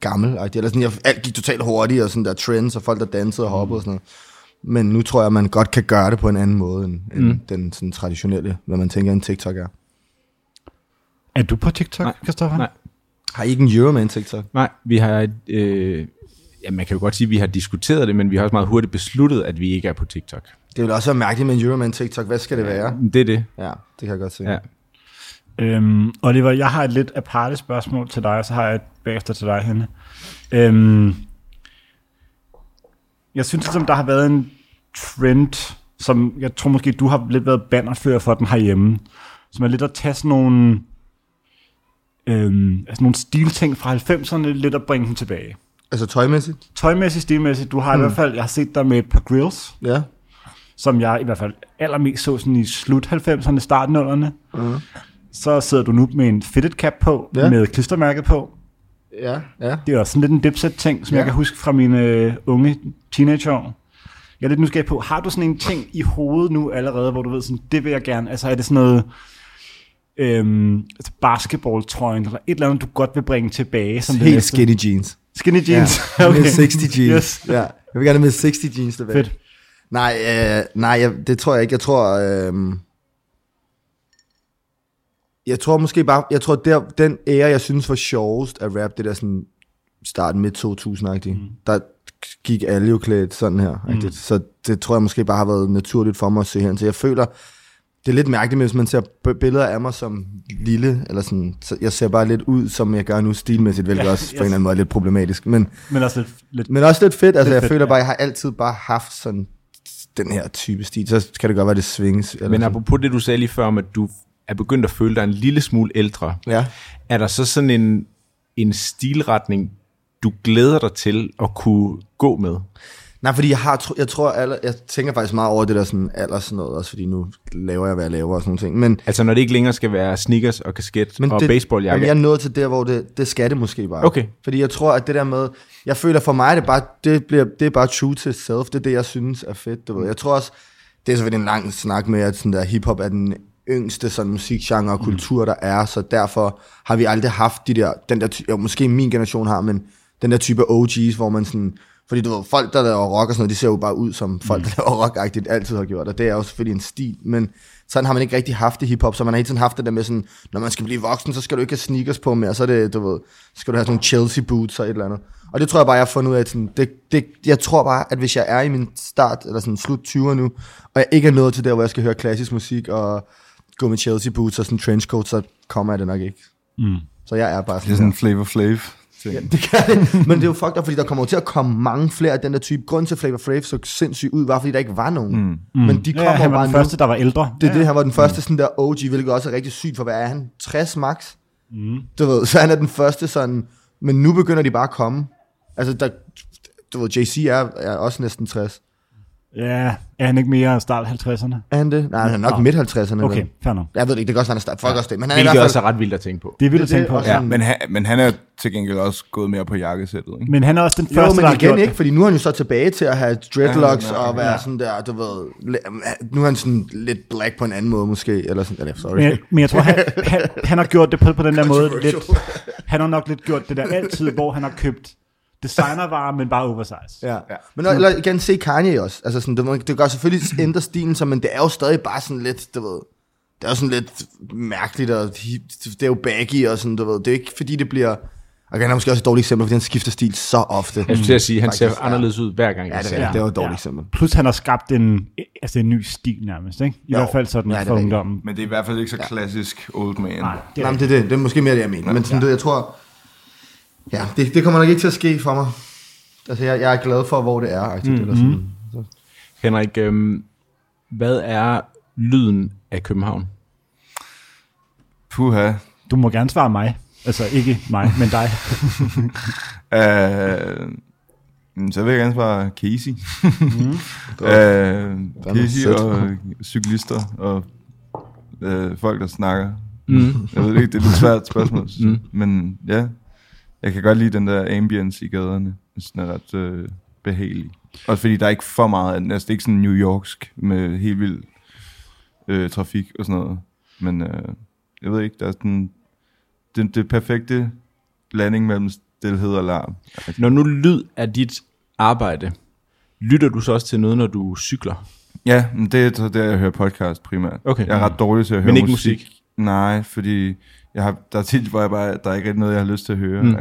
gammel. Eller sådan, jeg, alt gik totalt hurtigt, og sådan der trends, og folk, der dansede og hoppede og sådan noget. Men nu tror jeg, at man godt kan gøre det på en anden måde, end, end Mm. den sådan traditionelle, hvad man tænker, en TikTok er. Er du på TikTok, Nej. Christoffer? Nej. Har I ikke en Euroman TikTok? Nej, vi har... Øh, ja, man kan jo godt sige, at vi har diskuteret det, men vi har også meget hurtigt besluttet, at vi ikke er på TikTok. Det vil også være mærkeligt med en Euroman TikTok. Hvad skal det være? Det er det. Ja, det kan jeg godt se. Ja. Øhm, Oliver, jeg har et lidt aparte spørgsmål til dig, og så har jeg et bagefter til dig, Henne. Øhm, jeg synes, ligesom, der har været en trend, som jeg tror måske, du har lidt været bannerfører for den herhjemme, som er lidt at tage sådan nogle, øhm, altså nogle stilting fra 90'erne, lidt at bringe dem tilbage. Altså tøjmæssigt? Tøjmæssigt, stilmæssigt, du har hmm. i hvert fald, jeg har set dig med et par grills, Ja. som jeg i hvert fald allermest så sådan i slut 90'erne, start 0'erne. Mhm. Så sidder du nu med en fitted cap på, ja. Med klistermærke på. Ja, ja. Det er også sådan lidt en dipset-ting, som ja. Ja. jeg kan huske fra mine øh, unge teenageår. Jeg er lidt nysgerrig på, har du sådan en ting i hovedet nu allerede, hvor du ved sådan, det vil jeg gerne, altså er det sådan noget øhm, altså basketballtrøjen, eller et eller andet, du godt vil bringe tilbage? Som det Helt skinny jeans. Skinny jeans? Ja. Med 60 jeans. Yes. Ja. Jeg vil gerne med 60 jeans tilbage. Fedt. Nej, øh, nej jeg, det tror jeg ikke. Jeg tror... Øh, jeg tror måske bare... Jeg tror, der, den ære, jeg synes var sjovest af rap, det der sådan starten midt 2000-agtigt, mm. der gik alle jo klædt sådan her. Mm. Så det tror jeg måske bare har været naturligt for mig at se hen. Så jeg føler, det er lidt mærkeligt, hvis man ser billeder af mig som lille, eller sådan, så jeg ser bare lidt ud, som jeg gør nu stilmæssigt, hvilket Ja, også på yes. en eller anden måde er lidt problematisk. Men, Men også lidt, lidt men også lidt fedt, altså Lidt jeg fedt, føler bare, ja. jeg har altid bare haft sådan den her type stil, så kan det godt være, det svinges. Eller Men sådan. apropos det, du sagde lige før om, at du er begyndt at føle dig en lille smule ældre, Ja. er der så sådan en, en stilretning, du glæder dig til at kunne gå med? Nej, fordi jeg har, jeg tror, alder, jeg tænker faktisk meget over det der sådan alder sådan noget, også fordi nu laver jeg, hvad jeg laver og sådan nogle ting. Men, Altså når det ikke længere skal være sneakers og kasket men og det, baseballjakke. Jamen, jeg er nået til der, hvor det, det skal det måske bare. Okay. Fordi jeg tror, at det der med, jeg føler for mig, det bare, det bliver, det er bare true to self. Det er det, jeg synes er fedt. Du ved. Jeg tror også, det er selvfølgelig en lang snak med, at sådan der hiphop er den yngste sådan musikgenre og kultur, der er, så derfor har vi aldrig haft de der, den der, jo, måske min generation har, men den der type OG's, hvor man sådan, fordi du ved, folk, der laver rock og sådan noget, de ser jo bare ud som folk, der laver rock altid har gjort, og det er jo selvfølgelig en stil, men sådan har man ikke rigtig haft det hiphop, så man har hele tiden haft det der med sådan, når man skal blive voksen, så skal du ikke have sneakers på mere, så er det, du ved, så skal du have sådan nogle Chelsea boots og et eller andet. Og det tror jeg bare, jeg har fundet ud af, at sådan, det, det, jeg tror bare, at hvis jeg er i min start, eller sådan slut 20'er nu, og jeg ikke er nået til der, hvor jeg skal høre klassisk musik og gå med Chelsea boots og sådan trenchcoat, så kommer jeg det nok ikke. Mm. Så jeg er bare Det er sådan, sådan en flavor flav. Ja, det kan det. Men det er jo fucked up, fordi der kommer til at komme mange flere af den der type. Grunden til Flavor Flav så sindssygt ud, var fordi der ikke var nogen. Mm. Men de kommer ja, han var bare den nu. første, der var ældre. Det er ja. det, han var den første sådan der OG, hvilket også er rigtig sygt, for hvad er han? 60 max? Mm. Du ved, så han er den første sådan, men nu begynder de bare at komme. Altså, der, du ved, JC er, er også næsten 60. Ja, er han ikke mere start 50'erne? Er han det? Nej, han er nok midt 50'erne. Okay, fair nok. Jeg ved det ikke, det kan også være, han er start. Folk også det. Men han er i Hvilket hvert også fald... er ret vildt at tænke på. Det er vildt at tænke på. også Ja. Men han, men han er til gengæld også gået mere på jakkesættet, ikke? Men han er også den Jo, første, men der har igen gjort ikke, det. fordi nu er han jo så tilbage til at have dreadlocks Ja, ja, og være ja. sådan der, du ved, nu er han sådan lidt black på en anden måde måske, eller sådan, eller sorry. Men, jeg- men jeg tror, han, han, han har gjort det på, på den der måde lidt... Han har nok lidt gjort det der altid, hvor han har købt designervarer, men bare oversize. Ja. ja. Men eller igen, se Kanye også. Altså sådan, det, det gør selvfølgelig ændre stilen, så, men det er jo stadig bare sådan lidt, du ved, det er jo sådan lidt mærkeligt, og det er jo baggy og sådan, du ved, det er ikke fordi det bliver, og han er måske også et dårligt eksempel, fordi han skifter stil så ofte. Jeg skulle til at sige, at han ser Faktisk, ja. anderledes ud hver gang. Ja, det ser er, ham. det er jo et dårligt Ja. eksempel. Plus han har skabt en, altså en ny stil nærmest, ikke? I Jo. hvert fald sådan Ja, ja, for ungdommen. Men det er i hvert fald ikke så klassisk old man. Nej, det Nej, er men det er det. Det er måske mere det, jeg mener. Men sådan, det, jeg tror, ja, det, det kommer nok ikke til at ske for mig. Altså, jeg, jeg er glad for, hvor det er. Mm, eller sådan. Henrik, øhm, hvad er lyden af København? Puha. Du må gerne svare mig. Altså ikke mig, men dig. Øh, mm, så vil jeg gerne svare Casey. Godt. øh, er Casey og cyklister og øh, folk, der snakker. Mm. Jeg ved ikke, det er et lidt svært spørgsmål. Mm. Men ja, jeg kan godt lide den der ambience i gaderne. Den er ret øh, behagelig. Også fordi der er ikke for meget af den. Altså, det er ikke sådan New Yorksk med helt vild øh, trafik og sådan noget. Men øh, jeg ved ikke, der er sådan det, det perfekte blanding mellem stillhed og larm. Når nu lyd er dit arbejde, lytter du så også til noget, når du cykler? Ja, men det er så der, jeg hører podcast primært. Okay. Jeg er ret dårlig til at høre Men ikke musik. musik? Nej, fordi jeg har, der er tit, hvor jeg bare, der er ikke rigtig noget, jeg har lyst til at høre. Mm. Mm.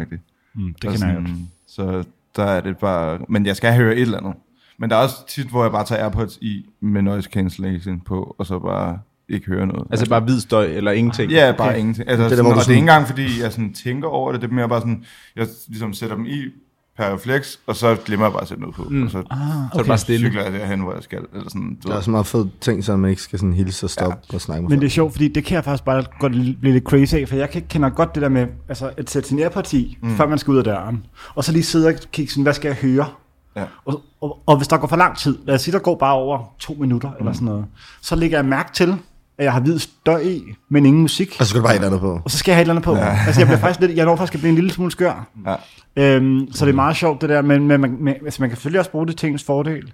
Mm, det kan jeg sådan, Så der er det bare... Men jeg skal høre et eller andet. Men der er også tit, hvor jeg bare tager AirPods i med noise cancellation på, og så bare ikke høre noget. Altså bare hvid støj eller ingenting? Ja, bare ingenting. Altså, Det er der, sådan, og det er ikke engang, fordi jeg sådan tænker over det. Det er mere bare sådan, jeg ligesom sætter dem i per refleks, og så glemmer jeg bare at sætte noget på. Mm. Og så Ah, Så er okay. det bare stille. cykler jeg derhen, hvor jeg skal. Eller sådan, du Der er så meget fed ting, så man ikke skal sådan hilse og stoppe ja. og snakke med Men det er sjovt, fordi det kan jeg faktisk bare godt blive lidt crazy af, for jeg kender godt det der med altså, at sætte sin airpod i, mm. før man skal ud af døren, og så lige sidde og kigge sådan, hvad skal jeg høre? Ja. Og, og, og hvis der går for lang tid, lad os sige, der går bare over to minutter mm. eller sådan noget, så lægger jeg mærke til, at jeg har hvid støj i, men ingen musik. Og så skal du bare have et andet på. Og så skal jeg have et eller andet på. Ja. Altså jeg bliver faktisk lidt, jeg når faktisk at blive en lille smule skør. Ja. Øhm, så det er meget sjovt det der, men, men man, men, altså, man kan selvfølgelig også bruge det til ens fordel.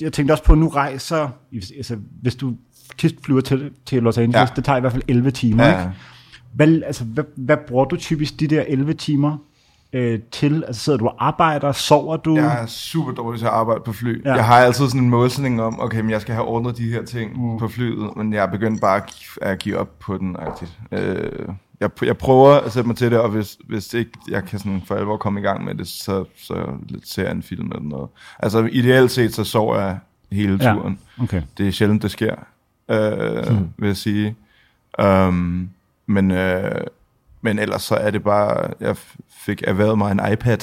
Jeg tænkte også på, at nu rejser, altså, hvis du tit flyver til, til Los Angeles. Ja. det tager i hvert fald 11 timer, Ja. ikke? Hvad, altså, hvad, hvad bruger du typisk de der 11 timer øh, til? Altså sidder du og arbejder, sover du? Jeg er super dårlig til at arbejde på fly. Ja. Ja. Jeg har altid sådan en målsætning om, okay, men jeg skal have ordnet de her ting mm. på flyet, men jeg er begyndt bare at gi- at give op på den. Agtigt. Øh, jeg, jeg prøver at sætte mig til det, og hvis, hvis ikke jeg kan sådan for alvor komme i gang med det, så, så ser jeg en film eller noget. Altså ideelt set, så sover jeg hele Ja. turen. Okay. Det er sjældent, det sker, øh, mm. vil jeg sige. Um, men, øh, men ellers så er det bare, jeg fik erhvervet mig en iPad.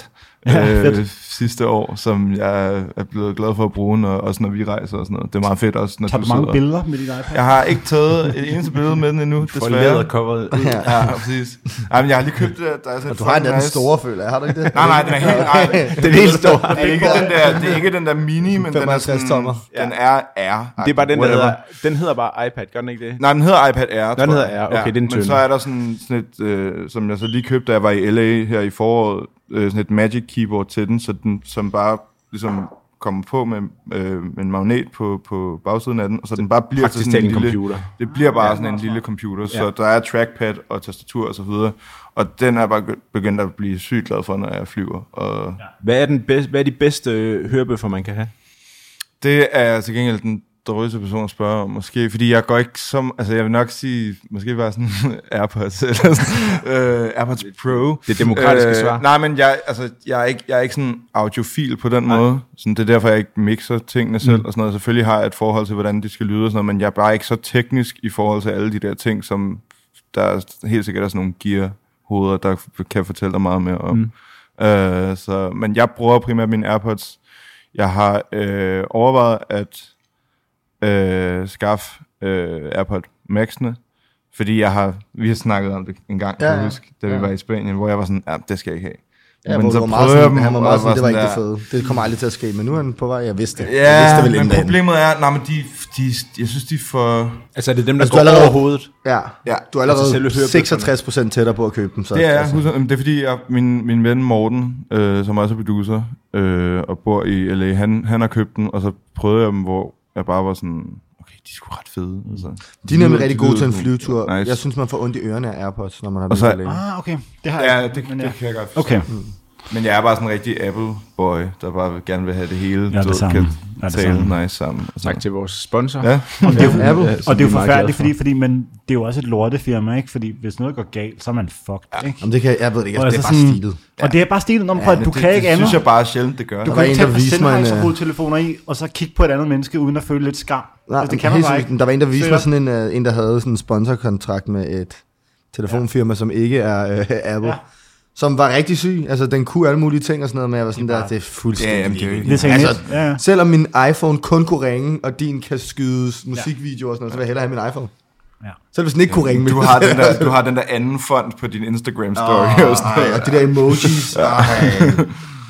Ja, øh, sidste år, som jeg er blevet glad for at bruge, når, også når vi rejser og sådan noget. Det er meget fedt også, når Tager du du mange sidder. billeder med dit iPad? Jeg har ikke taget et eneste billede med den endnu, For desværre. lædercoveret ud. Ja, præcis. Ej, men jeg har lige købt det. Der er Og du har en anden store, føler jeg. Har du ikke det? Nej, nej, den er helt nej. Den er helt stor. Det er ikke den der, det er ikke den der mini, men den er 55 sådan, tommer. den er R. Det er bare den, der hedder, den hedder bare iPad, gør den ikke det? Nej, den hedder iPad Air. den hedder. Air. Okay, det er den Men så er der sådan, sådan et, øh, som jeg så lige købte, da jeg var i LA her i foråret, øh, sådan et Magic Keyboard til den, så den, som bare ligesom kommer på med, øh, med en magnet på, på bagsiden af den, og så den bare bliver til Praktisk sådan en en lille, computer. det bliver bare ja, sådan en lille computer, så Ja. der er trackpad og tastatur og så videre, og den er bare begyndt at blive sygt glad for, når jeg flyver, og Hvad er, den bedste, hvad er de bedste hørebøffer, man kan have? Det er til gengæld den dårligste person at spørge om, måske, fordi jeg går ikke som, altså jeg vil nok sige, måske bare sådan Airpods, eller sådan, uh, Airpods Pro. Det demokratiske svar. Nej, men jeg, altså, jeg, er ikke, jeg er ikke sådan audiofil på den Nej. måde, sådan, det er derfor, jeg ikke mixer tingene selv, mm. og sådan noget. Selvfølgelig har jeg et forhold til, hvordan de skal lyde og sådan noget, men jeg er bare ikke så teknisk i forhold til alle de der ting, som der er helt sikkert er sådan nogle gear-hoveder, der kan fortælle dig meget mere om. Mm. Uh, så, men jeg bruger primært mine Airpods. Jeg har øh, overvejet at øh, skaffe øh, AirPod Max'ene, fordi jeg har, vi har snakket om det en gang, Ja, kan ja. jeg huske, da vi Ja. var i Spanien, hvor jeg var sådan, ja, det skal jeg ikke have. Ja, Men hvor så var meget jeg sådan, dem, han var og meget sådan, var det var ikke det fede. Det kommer aldrig til at ske, men nu er han på vej. Jeg vidste det. jeg Ja, vidste det vel men problemet er, nej, men de, de, jeg synes, de for... Altså er det dem, der Altså, altså, du går er allerede- over hovedet? Ja, Ja, du er altså allerede hørebøfferne. 66 procent tættere på at købe dem. Så, Det er, altså. altså. det er fordi, jeg, min, min ven Morten, øh, som også er producer øh, og bor i LA, han, han har købt den, og så prøvede jeg dem, hvor jeg bare var sådan, okay, de er sgu ret fede. Altså, De er nemlig rigtig de gode til en flyvetur. Nice. Jeg synes, man får ondt i ørerne af AirPods, når man har Og så- længe. Ah, okay. Det har Ja, jeg det, men det kan jeg godt forstå. Okay. Men jeg er bare sådan en rigtig Apple-boy, der bare gerne vil have det hele. Ja, det du samme. Kan Ja, det tale samme. nice sammen. og sådan Tak til vores sponsor. Ja, Og det er jo, Apple. Ja, og det er jo forfærdeligt, glade fordi, fordi men det er jo også et lortefirma, ikke? Fordi hvis noget går galt, så er man fucked, ikke? Jamen, det kan, jeg ved det ikke, Og altså, det er altså bare stilet. Og det er bare stilet, når man prøver, men du det, kan det, ikke det andet. synes jeg bare sjældent, det gør. Du Der kan var ikke en, der tage sende øh, telefoner i, og så kigge på et andet menneske, uden at føle lidt skam. Nej, altså, det kan man bare ikke. Der var en, der viste mig sådan en, uh, en der havde sådan en sponsorkontrakt med et telefonfirma, som ikke er uh, Apple. Ja. Som var rigtig syg. Altså, den kunne alle mulige ting og sådan noget, men jeg var sådan Det er der, det er fuldstændig Ja, jamen, det er jo ligegyldigt. ikke- Det er altså, ja, ja. Selvom min iPhone kun kunne ringe, og din kan skydes musikvideoer og sådan noget, så vil jeg hellere have min iPhone. Ja. Selv hvis den ikke kunne ringe. Du har, den der, du har den der anden font på din Instagram-story. og sådan Ej, og de der emojis. Ej,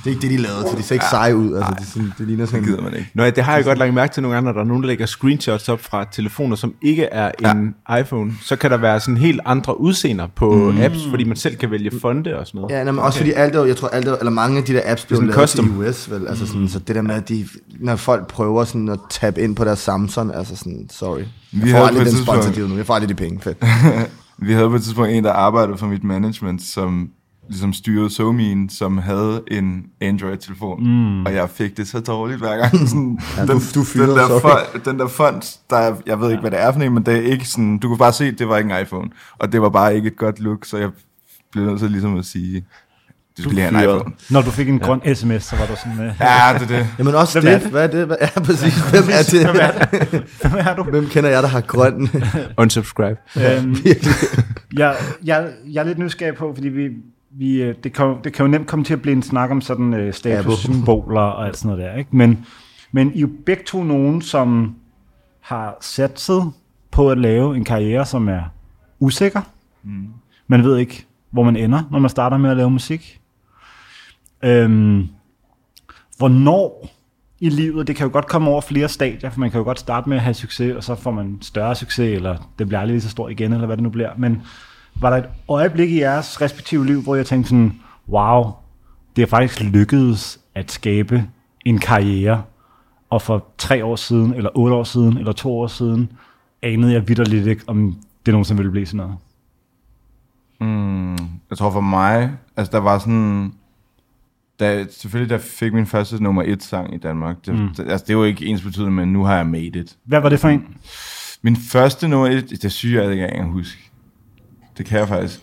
det er ikke det, de lavede, for de ser ikke seje ud. Altså, det, er sådan, det ligner sådan Det gider man ikke. Nå ja, det har jeg godt lagt mærke til nogle andre, der er nogen, der lægger screenshots op fra telefoner, som ikke er en iPhone. Så kan der være sådan helt andre udseender på mm. apps, fordi man selv kan vælge fonde og sådan noget. Ja, nej, men også fordi alt er, jeg tror alt er, eller mange af de der apps sådan lavet custom. til US, vel? Altså sådan, så det der med, at de, når folk prøver sådan at tabe ind på deres Samsung, altså sådan, sorry. Jeg Vi får havde på aldrig den sponsor nu, jeg får aldrig de penge, fedt. Vi havde på et tidspunkt en, der arbejdede for mit management, som ligesom styrede SoMe'en, som havde en Android-telefon. Mm. Og jeg fik det så dårligt hver gang. Sådan, Ja, du- du fyrede, den, der font, den der font, der, er- jeg ved ikke, hvad det er for en, men det er ikke sådan, du kunne bare se, at det var ikke en iPhone. Og det var bare ikke et godt look, så jeg blev nødt til ligesom at sige, du lige have en iPhone. Når du fik en grøn sms, så var du sådan... Uh, Ja, det er det. Jamen også Hvem er det, hvad er det? Hvad, ja, præcis. Hvem er det? Hvem er det? Hvem er du? Hvem kender jeg, der har grøn? Unsubscribe. øhm, jeg, jeg, jeg er lidt nysgerrig på, fordi vi, vi, øh, det, kan, det kan jo nemt komme til at blive en snak om sådan uh, statussymboler og alt sådan noget der, ikke? Men, men I er jo begge to nogen, som har satset på at lave en karriere, som er usikker. Mm. Man ved ikke, hvor man ender, når man starter med at lave musik. Øhm, hvornår i livet, det kan jo godt komme over flere stadier, for man kan jo godt starte med at have succes, og så får man større succes, eller det bliver aldrig lige så stort igen, eller hvad det nu bliver. Men var der et øjeblik i jeres respektive liv, hvor jeg tænkte sådan, wow, det er faktisk lykkedes at skabe en karriere, og for tre år siden, eller otte år siden, eller to år siden, anede jeg vidderligt ikke, om det nogensinde ville blive sådan noget. Mm, jeg tror for mig, altså der var sådan, da, selvfølgelig da fik min første nummer et sang i Danmark, det, mm. det, altså det var ikke ens betydende, men nu har jeg made it. Hvad var det for en? Min første nummer et, det syge jeg ikke engang huske. Det kan jeg faktisk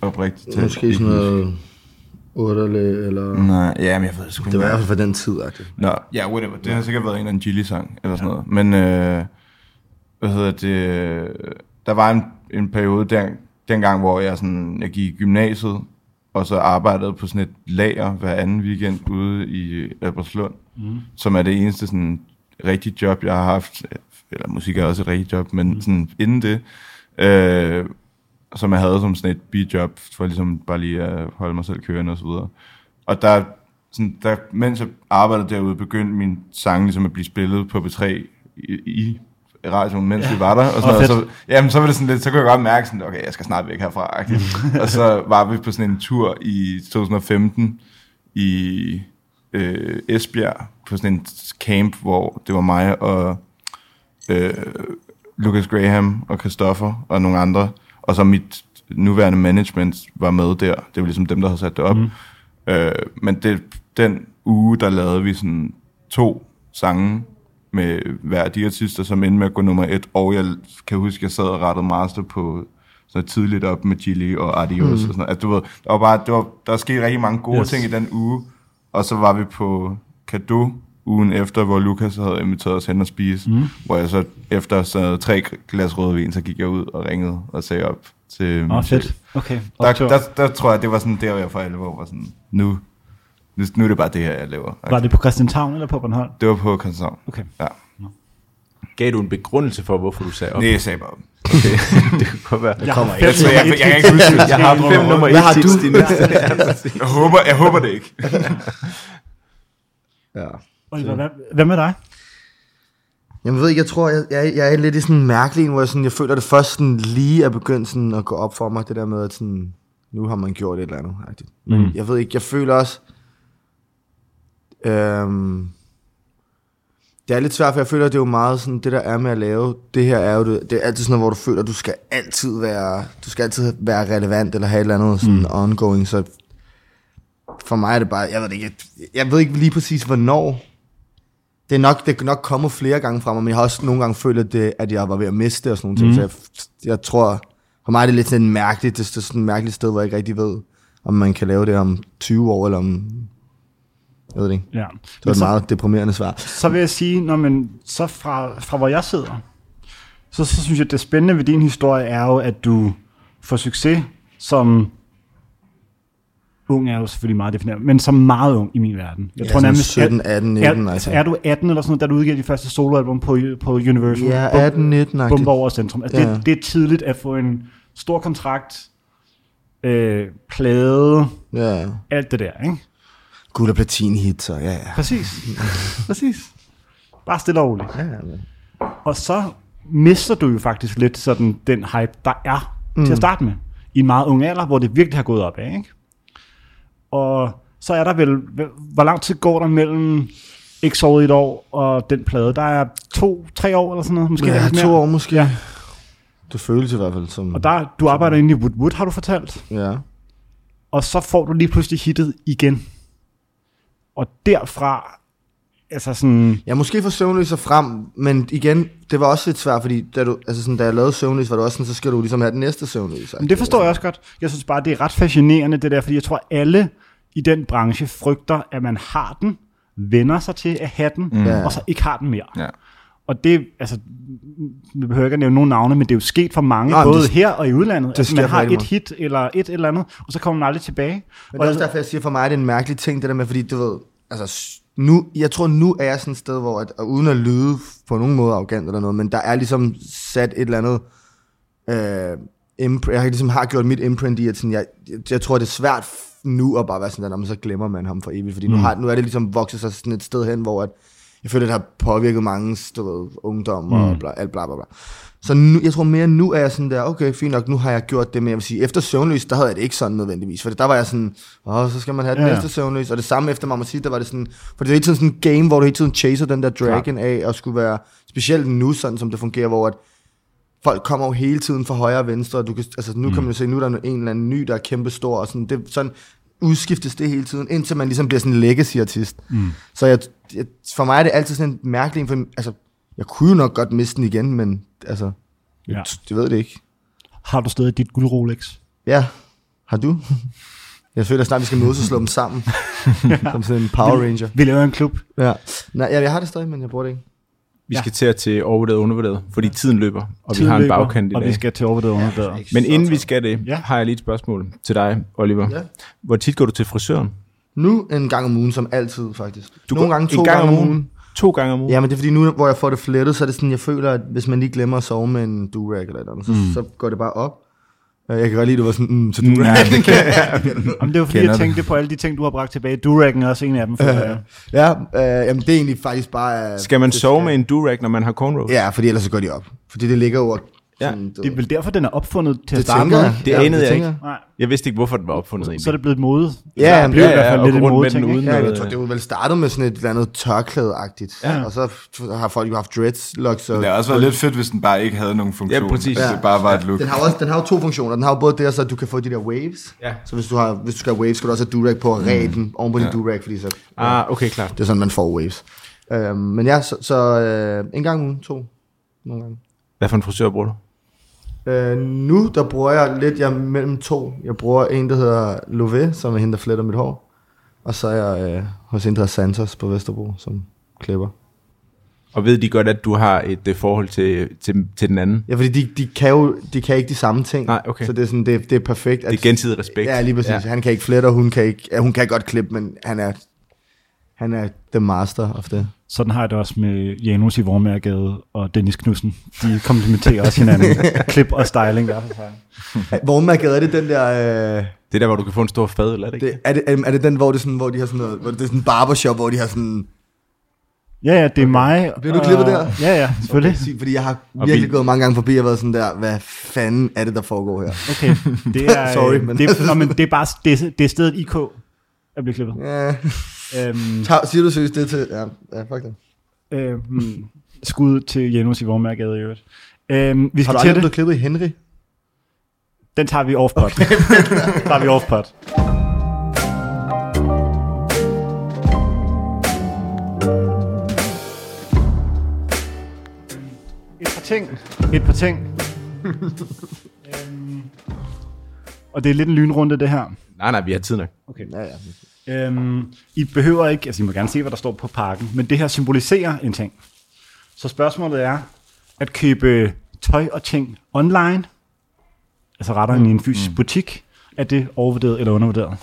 oprigtigt talt Måske sådan noget Otterle, eller... Nej, ja, men jeg ved det sgu Det var i hvert fald for den tid, agtigt. Nå, ja, whatever. Det har sikkert været en eller anden Gilly-sang, eller sådan noget. Men, øh, hvad hedder det, der var en, en periode der, dengang, hvor jeg, sådan, jeg gik i gymnasiet, og så arbejdede på sådan et lager hver anden weekend ude i Albertslund, mm. som er det eneste sådan rigtige job, jeg har haft. Eller musik er også et rigtigt job, men mm. sådan inden det, øh, som jeg havde som sådan et bijob, for ligesom bare lige at holde mig selv kørende og så videre. Og der, sådan, der, mens jeg arbejdede derude, begyndte min sang ligesom at blive spillet på B3 i, i radioen, mens ja. vi var der. Og, sådan Åh, noget. så, jamen, så var det sådan lidt, så kunne jeg godt mærke sådan, okay, jeg skal snart væk herfra. og så var vi på sådan en tur i 2015 i øh, Esbjerg, på sådan en camp, hvor det var mig og øh, Lucas Graham og Christoffer og nogle andre, og så mit nuværende management var med der. Det var ligesom dem, der havde sat det op. Mm. Øh, men det, den uge, der lavede vi sådan to sange med hver af de artister, som endte med at gå nummer et, og jeg kan huske, jeg sad og rettede master på så tidligt op med Chili og Adios mm. og sådan noget. Altså, du ved, der var bare, det var, der skete rigtig mange gode yes. ting i den uge, og så var vi på Kado ugen efter, hvor Lukas havde inviteret os hen og spise, mm. hvor jeg så efter så tre glas rødvin, så gik jeg ud og ringede og sagde op til Åh, chef. fedt. Okay. Der, optur. der, der, tror jeg, det var sådan der, hvor jeg for alvor var sådan, nu, nu, nu er det bare det her, jeg laver. Var det på Christianshavn eller på Bornholm? Det var på Christianshavn. Okay. Ja. Gav du en begrundelse for, hvorfor du sagde op? Nej, jeg sagde bare op. Okay, det kan godt være. Jeg kommer har Jeg, jeg, jeg, jeg, kan ikke huske. Jeg har fem nummer Hvad har et du? tips. Jeg håber, jeg håber det ikke. Ja. Oliver, hvad, hvad med dig? Jamen, jeg ved ikke, jeg tror, jeg, jeg, jeg er lidt i sådan en mærkelig en, hvor jeg, sådan, jeg føler, at det først sådan lige er begyndt sådan at gå op for mig, det der med, at sådan, nu har man gjort et eller andet. rigtigt. Men Mm. jeg ved ikke, jeg føler også, øhm, det er lidt svært, for jeg føler, at det er jo meget sådan, det der er med at lave, det her er jo, det, det er altid sådan noget, hvor du føler, at du skal altid være, du skal altid være relevant, eller have et eller andet sådan mm. ongoing, så for mig er det bare, jeg ved ikke, jeg, jeg ved ikke lige præcis, hvornår, det er nok, det er nok kommet flere gange fra mig, men jeg har også nogle gange følt, at, det, at jeg var ved at miste og sådan nogle ting. Mhm. Så jeg, jeg tror, for mig er det lidt sådan mærkeligt, det er sådan et mærkeligt sted, hvor jeg ikke rigtig ved, om man kan lave det om 20 år, eller om, jeg ved det ikke. Ja. Det var et så, meget deprimerende svar. så vil jeg sige, når man, så fra, fra hvor jeg sidder, så, så synes jeg, at det spændende ved din historie er jo, at du får succes som ung er jo selvfølgelig meget defineret, men som meget ung i min verden. Jeg Ja, sådan 17, 18, 19, er, altså. er du 18 eller sådan noget, da du udgiver de første soloalbum på, på Universal? Ja, Bum- 18, 19 -agtigt. Bomber over centrum. Altså, Ja. det, det er tidligt at få en stor kontrakt, øh, plade, Ja, alt det der, ikke? guld og platin hits, og ja, ja. Præcis. Præcis. Bare stille og roligt. ja, ja. Og så mister du jo faktisk lidt sådan den hype, der er mm. til at starte med. I en meget ung alder, hvor det virkelig har gået op af, ikke? Og så er der vel, hvor lang tid går der mellem ikke sovet i et år og den plade? Der er to, tre år eller sådan noget, måske Ja, to år måske. Ja. Det føles i hvert fald som... Og der, du arbejder inde i Wood Wood, har du fortalt. Ja. Og så får du lige pludselig hittet igen. Og derfra, altså sådan, Ja, måske få søvnløs og frem, men igen, det var også lidt svært, fordi da, du, altså sådan, da jeg lavede søvnløs, var det også sådan, så skal du ligesom have den næste søvnløs. Men det forstår jeg også godt. Jeg synes bare, det er ret fascinerende det der, fordi jeg tror, alle i den branche frygter, at man har den, vender sig til at have den, mm. Og så ikke har den mere. Ja. Og det, altså, vi behøver ikke at nævne nogen navne, men det er jo sket for mange, Nå, både det- her og i udlandet. det Altså, man har et meget. hit eller et eller andet, og så kommer man aldrig tilbage. Men det er også derfor, jeg siger, for mig er det en mærkelig ting, det der med, fordi du ved, altså, nu, jeg tror, nu er jeg sådan et sted, hvor, at, og uden at lyde på nogen måde arrogant eller noget, men der er ligesom sat et eller andet, øh, impr- jeg har ligesom har gjort mit imprint i, at sådan, jeg, jeg, jeg tror, det er svært nu at bare være sådan, at så glemmer man ham for evigt, fordi nu, har, nu er det ligesom vokset sig sådan et sted hen, hvor at, jeg føler, det har påvirket mange du ved, ungdom og bla, alt bla bla bla. Så nu, jeg tror mere, nu er jeg sådan der, okay, fint nok, nu har jeg gjort det, men jeg vil sige, efter søvnløs, der havde jeg det ikke sådan nødvendigvis, for der var jeg sådan, åh, så skal man have den Ja, ja, ja. næste søvnløs, og det samme efter Mamma der var det sådan, for det er hele tiden sådan en game, hvor du hele tiden chaser den der dragon af, og skulle være, specielt nu, sådan som det fungerer, hvor at folk kommer jo hele tiden fra højre og venstre, og du kan, altså nu mm. kan man jo se, nu er der en eller anden ny, der er kæmpe stor, og sådan, det, sådan udskiftes det hele tiden, indtil man ligesom bliver sådan en legacy-artist. Mm. Så jeg, jeg, for mig er det altid sådan en mærkelig, for, altså, jeg kunne jo nok godt miste den igen, men altså, Ja. ja. det ved det ikke. Har du stadig dit guld Rolex? Ja, har du? Jeg føler snart, vi skal mødes og slå dem sammen. som sådan en Power Ranger. Vi laver en klub. Ja. Nej, ja, jeg har det stadig, men jeg bruger det ikke. Vi Ja. skal til at til overvurderet og undervurderet, fordi tiden løber, og Tiden vi har en bagkant i Og dag. vi skal til overvurderet og undervurderet. Men inden vi skal det, Ja. har jeg lige et spørgsmål til dig, Oliver. Ja. Hvor tit går du til frisøren? Nu en gang om ugen, som altid faktisk. Du Nogle gange to en gange om ugen. To gange om ugen? Ja, men det er fordi nu, hvor jeg får det flettet, så er det sådan, jeg føler, at hvis man lige glemmer at sove med en durag eller et eller andet, så, mm. så går det bare op. Øh, Jeg kan godt lide, at du var sådan, mm, så durag. Ja, det kan Jamen, det var fordi, Kender jeg det. tænkte på alle de ting, du har bragt tilbage. Duragen er også en af dem. For, ja. ja, øh, jamen det er egentlig faktisk bare... øh, Skal man det sove med en durag, når man har cornrows? Ja, fordi ellers så går de op. Fordi det ligger jo... Ja, sådan, du Det er vel derfor, den er opfundet til at det starte med. jeg. Det Ja, anede jeg tænker ikke. Nej. Jeg vidste ikke, hvorfor den var opfundet egentlig. Så er det blevet mode. Ja, det blev i ja, hvert fald ja, lidt en den ikke? uden Ja, jeg tror, øh, det var vel startet med sådan et eller andet tørklæde-agtigt. Ja. Og så har folk jo haft dreadlocks. Og Det har også været lidt fedt, hvis den bare ikke havde nogen funktion. Ja, præcis. Hvis det bare var et look. Den har, også, den har jo to funktioner. Den har jo både det, så du kan få de der waves. Ja. Så hvis du, har, hvis du skal have waves, skal du også have durag på og ræde den oven på din Ja. durag, fordi så... Ah, okay, klart. Det er sådan, man får waves. Øhm, men ja, så, så øh, en gang ugen, to. Nogle gange. Hvad for en frisør bruger du? Øh, nu, der bruger jeg lidt, jeg er mellem to. Jeg bruger en, der hedder Lové, som er hende, der fletter mit hår. Og så er jeg øh, hos en, der hedder Santos på Vesterbro, som klipper. Og ved de godt, at du har et uh, forhold til, til, til den anden? Ja, fordi de, de, kan jo de kan ikke de samme ting. Nej, okay. Så det er, sådan, det, det er perfekt. Det er gensidig respekt. Ja, lige præcis. Ja. Han kan ikke flette, og hun kan ikke... Ja, hun kan godt klippe, men han er... Han er the master of det. Sådan har jeg det også med Janus i Vormærgade og Dennis Knudsen. De komplementerer også hinanden. Klip og styling hver for sig. Vormærket, er det den der... Øh, Det er der, hvor du kan få en stor fadøl, er det ikke? det, er, det, er det den, hvor, det sådan, hvor de har sådan noget... Hvor det er sådan en barbershop, hvor de har sådan... Ja, ja, det er mig. Bliver du og- klippet der? Ja, ja, selvfølgelig. Sig, fordi jeg har virkelig vi- gået mange gange forbi og været sådan der, hvad fanden er det, der foregår her? Okay, det er, Sorry, øh, men- det, nå, men det er bare det, er- det er stedet IK, at blive klippet. Ja, Øhm, Tag, siger du seriøst det til... Ja, ja fuck det. øhm, skud til Janus i Vormærgade i øvrigt. Øhm, vi Har skal du til aldrig det. blevet klippet i Henry? Den tager vi off-pot. Okay. tager vi off-pot. Et par ting. Et par ting. øhm, og det er lidt en lynrunde, det her. Nej, nej, vi har tid nok. Okay. Ja, ja. Øhm, I behøver ikke, altså I må gerne se, hvad der står på pakken, men det her symboliserer en ting. Så spørgsmålet er, at købe tøj og ting online, altså retter end i en fysisk butik, er det overvurderet eller undervurderet?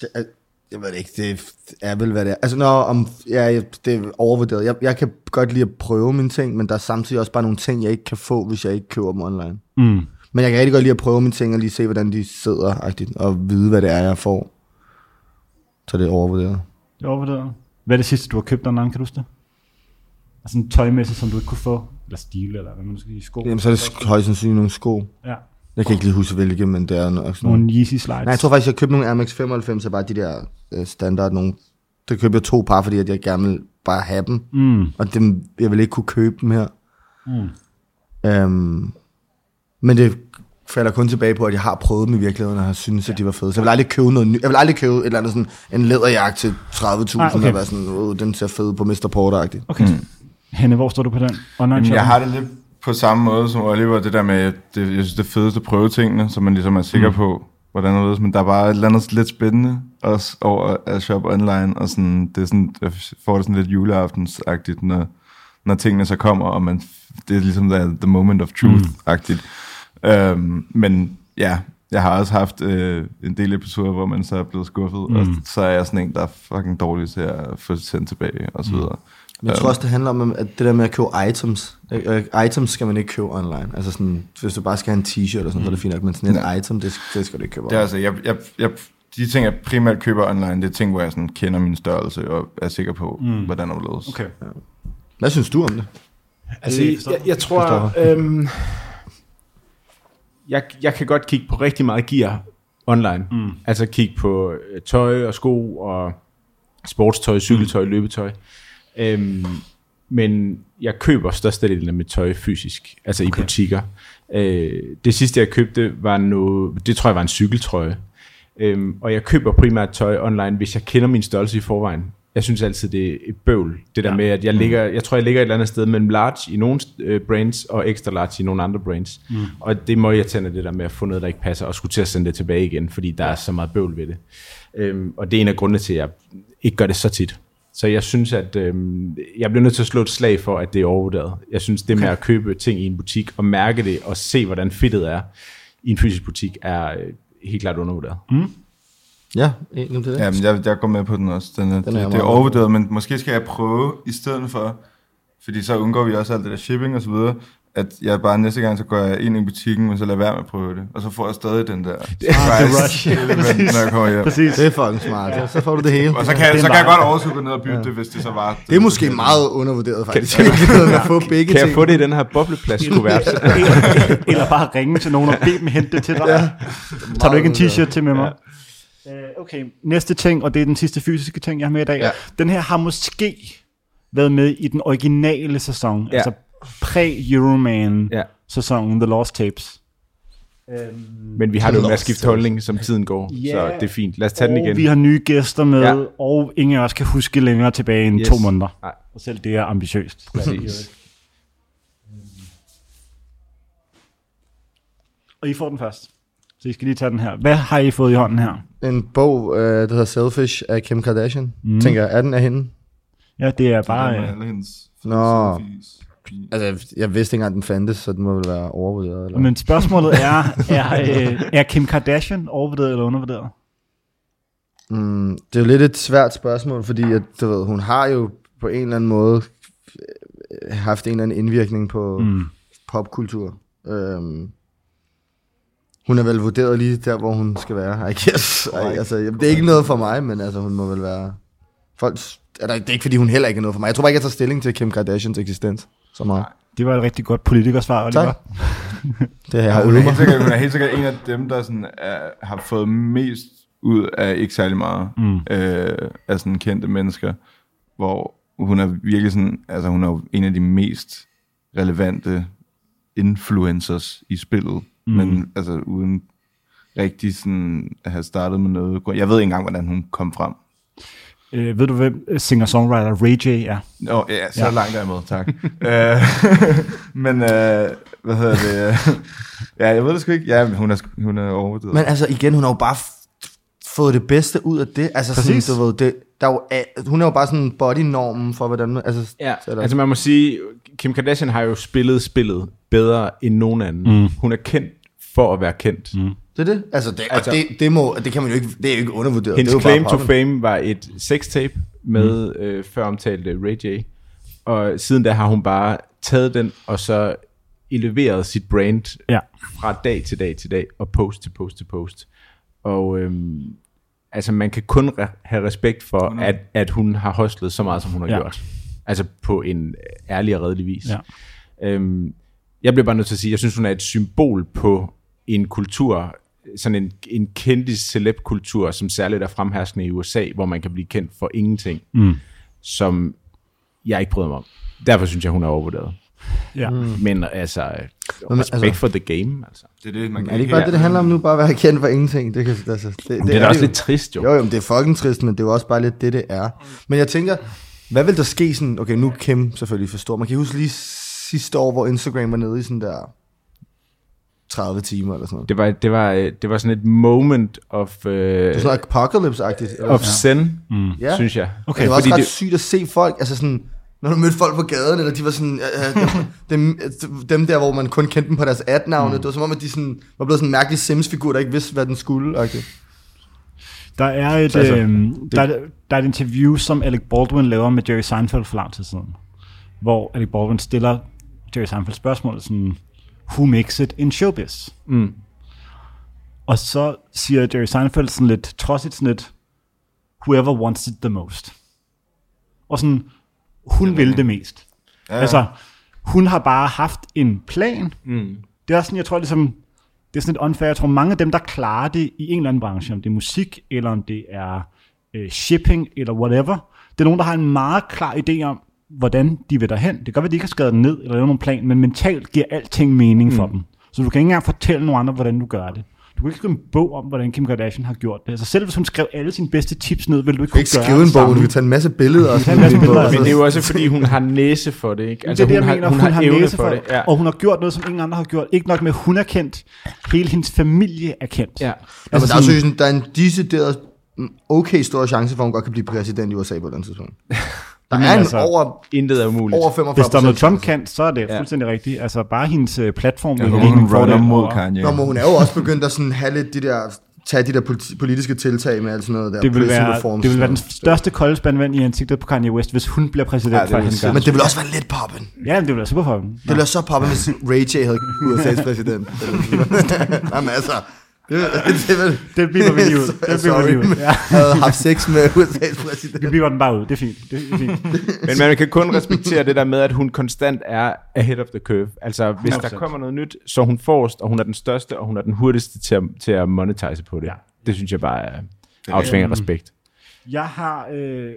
Det er, jeg ved det ikke, det er vel, hvad det er. Altså, når om, ja, det er overvurderet. Jeg, jeg kan godt lide at prøve mine ting, men der er samtidig også bare nogle ting, jeg ikke kan få, hvis jeg ikke køber dem online. Mm. Men jeg kan rigtig godt lide at prøve mine ting, og lige se, hvordan de sidder, agtigt, og vide, hvad det er, jeg får. Så det er overvurderet. Det er overvurderet. Hvad er det sidste, du har købt online, kan du huske det? Altså en tøjmesse, som du ikke kunne få, eller stil, eller hvad man skal sige, sko. Jamen, så er det højst sandsynligt nogle sko. Ja, Jeg kan ikke lige huske, hvilke, men det er nok sådan nogle... Yeezy slides. Nej, jeg tror faktisk, jeg købte nogle Air Max 95, er bare de der øh, standard nogle. Der købte jeg to par, fordi at jeg gerne vil bare have dem. Mm. Og dem, jeg vil ikke kunne købe dem her. Mm. Øhm, men det falder kun tilbage på, at jeg har prøvet dem i virkeligheden, og har synes, at de var fede. Så jeg vil aldrig købe noget nyt. Jeg vil aldrig købe et eller andet sådan, en læderjakke til 30.000, Nej, ah, okay. og være sådan, oh, den ser fed på Mr. Porter-agtigt. Okay. Mm. Henne, hvor står du på den? Online Jamen, jeg har det lidt på samme måde som Oliver, det der med, at det, jeg synes, det er fedeste at prøve tingene, så man ligesom er sikker mm. på, hvordan det er, men der er bare et eller andet lidt spændende også over at shoppe online, og sådan, det er sådan, jeg får det sådan lidt juleaftensagtigt, når, når tingene så kommer, og man, det er ligesom the, the moment of truth-agtigt. Mm. Øhm, men ja, jeg har også haft øh, en del episoder, hvor man så er blevet skuffet, mm. og så er jeg sådan en, der er fucking dårlig til at få sendt tilbage, og så videre. Men jeg tror også, det handler om at det der med at købe items. Øh, øh, items skal man ikke købe online. Altså sådan, hvis du bare skal have en t-shirt eller sådan, mm. så er det fint nok, men sådan et Ja. item, det, det skal du ikke købe Det er online. altså, jeg, jeg, jeg, de ting, jeg primært køber online, det er ting, hvor jeg sådan kender min størrelse og er sikker på, mm. hvordan det er Okay. Hvad synes du om det? Altså, jeg, jeg, jeg tror, øhm, jeg, jeg kan godt kigge på rigtig meget gear online. Mm. Altså kigge på øh, tøj og sko og sportstøj, cykeltøj, mm. løbetøj. Øhm, men jeg køber størstedelen af mit tøj fysisk, altså okay. i butikker. Øh, det sidste jeg købte var noget, det tror jeg var en cykeltrøje. Øhm, og jeg køber primært tøj online, hvis jeg kender min størrelse i forvejen. Jeg synes altid, det er et bøvl. Det der Ja. med, at jeg ligger, jeg tror, jeg ligger et eller andet sted mellem large i nogle øh, brands, og extra large i nogle andre brands. Mm. Og det må jeg tænde det der med at få noget, der ikke passer, og skulle til at sende det tilbage igen, fordi der er så meget bøvl ved det. Øhm, og det er en af grundene til, at jeg ikke gør det så tit. Så jeg synes, at øhm, jeg bliver nødt til at slå et slag for, at det er overvurderet. Jeg synes, det med at købe ting i en butik, og mærke det, og se, hvordan fittet er i en fysisk butik, er øh, helt klart undervurderet. Mm. Ja, egentlig det. Ja, men jeg, jeg går med på den også. Den er, Den er jeg det, det er overvurderet, men måske skal jeg prøve i stedet for, fordi så undgår vi også alt det der shipping og så videre, at jeg bare næste gang, så går jeg ind i butikken, og så lader være med at prøve det. Og så får jeg stadig den der surprise rush. element, når jeg kommer hjem. Præcis. Det er fucking smart. Så, så får du det hele. Og så kan, Det jeg, så kan jeg godt overskue gå ned og bytte det, hvis det så var... Det er måske meget undervurderet faktisk. Kan- Kan, at få begge Kan jeg ting. få det i den her bobleplast-kuvert? eller, eller bare ringe til nogen og bede dem hente det til dig. Ja. Tager du ikke en t-shirt til med mig? Ja. Okay, næste ting, og det er den sidste fysiske ting, jeg har med i dag. Ja. Den her har måske været med i den originale sæson, Ja. altså præ-Euroman Ja. sæsonen, The Lost Tapes. Øhm, Men vi har jo med at skifte holdning, som tiden går, Ja. så det er fint. Lad os tage den igen. vi har nye gæster med, Ja. og ingen af os kan huske længere tilbage end Yes. to måneder. Nej. Og selv det er ambitiøst. Præcis. Og I får den først. Så I skal lige tage den her. Hvad har I fået i hånden her? En bog, øh, der hedder Selfish af Kim Kardashian. Mm. Tænker jeg, er den af hende? Ja, det er bare... Bare, øh, alle hendes Nå. selfies. Altså, jeg vidste ikke engang, den fandtes, så den må vel være overvurderet. Eller? Men spørgsmålet er, er, øh, er Kim Kardashian overvurderet eller undervurderet? Mm, det er jo lidt et svært spørgsmål, fordi at, du ved, hun har jo på en eller anden måde øh, haft en eller anden indvirkning på mm. popkultur. Øhm, hun er vel vurderet lige der, hvor hun skal være, I guess. Ej, altså, jamen, det er ikke noget for mig, men altså, hun må vel være... Folk, er der, det er ikke, fordi hun heller ikke er noget for mig. Jeg tror bare ikke, jeg tager stilling til Kim Kardashians eksistens så meget. Det var et rigtig godt politikersvar, Oliver. Tak. Det har jeg hun, er øvet mig. sikkert, hun er helt sikkert en af dem, der sådan er, har fået mest ud af ikke særlig meget mm. øh, af sådan kendte mennesker, hvor hun er virkelig sådan, altså hun er jo en af de mest relevante influencers i spillet, mm. men altså uden rigtig sådan at have startet med noget. Jeg ved ikke engang, hvordan hun kom frem. Øh, ved du, hvem singer-songwriter Ray J er? Nå, ja, så Ja. langt er jeg med, tak. Øh, men, øh, hvad hedder det? ja, jeg ved det sgu ikke. Ja, men hun er, hun er overvurderet. Men altså igen, hun har jo bare fået det bedste ud af det. Altså Præcis. sådan, du ved, det, der er jo, hun er jo bare sådan bodynormen for, hvordan... Altså, Ja, altså man må sige, Kim Kardashian har jo spillet spillet bedre end nogen anden. Mm. Hun er kendt for at være kendt. Mm. Det er det. Altså, det, Altså- altså, det, det, må, det kan man jo ikke, det er jo ikke undervurderet. Hendes det claim to poppen. fame var et sextape med mm. øh, før omtalte Ray J. Og siden da har hun bare taget den, og så eleveret sit brand Ja. fra dag til dag til dag, og post til post til post. Og øhm, altså man kan kun re- have respekt for, at, at hun har hostlet så meget, som hun har Ja. gjort. Altså på en ærlig og redelig vis. Ja. Øhm, jeg bliver bare nødt til at sige, jeg synes, hun er et symbol på en kultur, sådan en, en kendis celeb-kultur, som særligt er fremherskende i USA, hvor man kan blive kendt for ingenting, mm. som jeg ikke bryder mig om. Derfor synes jeg, hun er overvurderet. Ja. Mm. Men altså, Men, respekt altså- for the game. Altså. det er det, man kan Er det ikke bare det, det handler om nu? Bare at være kendt for ingenting? Det, kan, altså, det, det, Det er da også jo. lidt trist, jo. Jo, jo, det er fucking trist, men det er jo også bare lidt det, det er. Men jeg tænker, hvad vil der ske sådan... Okay, nu er Kim selvfølgelig for stor. Man kan huske lige sidste år, hvor Instagram var nede i sådan der 30 timer eller sådan noget. Det var, det var, øh, det var sådan et moment of, uh, Det er sådan apocalypse-agtigt. of sådan. zen, mm. Ja. synes jeg. Okay, det var også fordi ret det- sygt at se folk, altså sådan, når du mødte folk på gaden, eller de var sådan, øh, øh, dem, dem der, hvor man kun kendte dem på deres ad-navne, mm. det var som om, at de sådan, var blevet sådan en mærkelig Sims-figur, der ikke vidste, hvad den skulle. Okay. Der er et, Altså, øhm, der, er- der er et interview, som Alec Baldwin laver med Jerry Seinfeld for lang tid siden, hvor Alec Baldwin stiller Jerry Seinfeld spørgsmålet sådan, who makes it in showbiz? Mm. Og så siger Jerry Seinfeld sådan lidt, trodsigt sådan lidt, whoever wants it the most. Og sådan, hun vil det mest. Ja, Ja. Altså, hun har bare haft en plan. Mm. Det er også sådan, jeg tror ligesom, det er sådan lidt unfair. Jeg tror, mange af dem, der klarer det i en eller anden branche, om det er musik, eller om det er øh, shipping, eller whatever, det er nogen, der har en meget klar idé om, hvordan de vil derhen. Det kan godt være, at de ikke har skrevet den ned, eller lavet nogen plan, men mentalt giver alting mening mm. for dem. Så du kan ikke engang fortælle nogen andre, hvordan du gør det. Du kan ikke skrive en bog om, hvordan Kim Kardashian har gjort det. Altså selv hvis hun skrev alle sine bedste tips ned, ville du ikke kunne ikke skrive en bog, samme. du kan tage en masse billeder og en masse billeder, Men det er jo også, fordi hun har næse for det, ikke? Altså, det er det, jeg hun, mener. har, hun, har, evne næse for det. Ja. Og hun har gjort noget, som ingen andre har gjort. Ikke nok med, at hun er kendt. Hele hendes familie er kendt. Ja. Ja, men Altså der, er, sådan- synes, der er en decideret mm, okay stor chance for, at hun godt kan blive præsident i USA på et eller andet tidspunkt. Der Jamen, er en altså, over, Intet er umuligt. over 45 Hvis Donald Trump kan, så er det Ja. fuldstændig rigtigt. Altså bare hendes øh, platform. Ja, hun hende runner fordel mod Kanye. Nå, men hun er jo også begyndt at sådan have lidt de der, tage de der politi- politiske tiltag med alt sådan noget der. Det vil, være, reforms det vil være den største kolde spandvand i ansigtet på Kanye West, hvis hun bliver præsident Ja, for vil hende. Men det vil også være lidt poppen. Ja, det vil være super dem. Det ville være så poppen, hvis Ray J havde USA's præsident. Jamen altså, det, det, det, Det bliver vi lige ud. Det bliver Sorry, vi lige ud. men Ja. havde haft sex med USA's Vi præsident. bliver den bare ud. Det er fint. Det er fint. Men man kan kun respektere det der med, at hun konstant er ahead of the curve. Altså, hvis der 100%. kommer noget nyt, så er hun forrest, og hun er den største, og hun er den hurtigste til at, til at monetize på det. Ja. Det synes jeg bare er afsvinger respekt. Jeg har... Øh,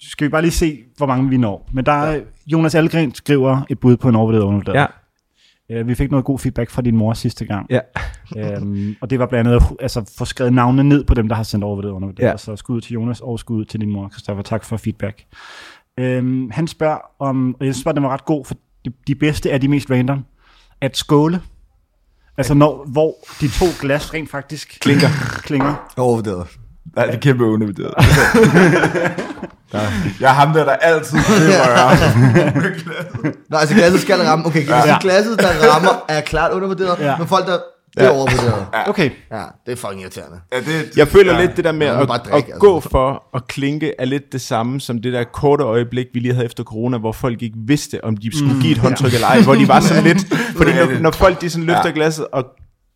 skal vi bare lige se, hvor mange vi når. Men der er, Jonas Algren skriver et bud på en overvurderet undervurderet. Ja, Øh, vi fik noget god feedback fra din mor sidste gang. ja. øhm, og det var blandt andet at altså, få skrevet navnene ned på dem, der har sendt overvurderet undervurderet. Ja. Ja. Så skud til Jonas og skud til din mor, Christoffer. Tak for feedback. Øhm, han spørger om, og jeg synes bare, den var ret god, for de, de bedste er de mest random, at skåle. Altså når, hvor de to glas rent faktisk klinker. klinker. Overvurderet. Nej, det er kæmpe undervurderet. Jeg er ham der, der altid rører. Nå, altså glasset skal ramme. Okay, Ja. glasset, der rammer, er klart undervurderet. Ja. Men folk, der Det er overvurderet. Okay, Ja, det er fucking irriterende. Ja, det, Jeg føler ja. lidt det der med Ja, at, bare drikke, at altså. gå for at klinke er lidt det samme som det der korte øjeblik, vi lige havde efter corona, hvor folk ikke vidste, om de skulle give et håndtryk eller ej, hvor de var sådan lidt, fordi når, når folk de sådan løfter glasset og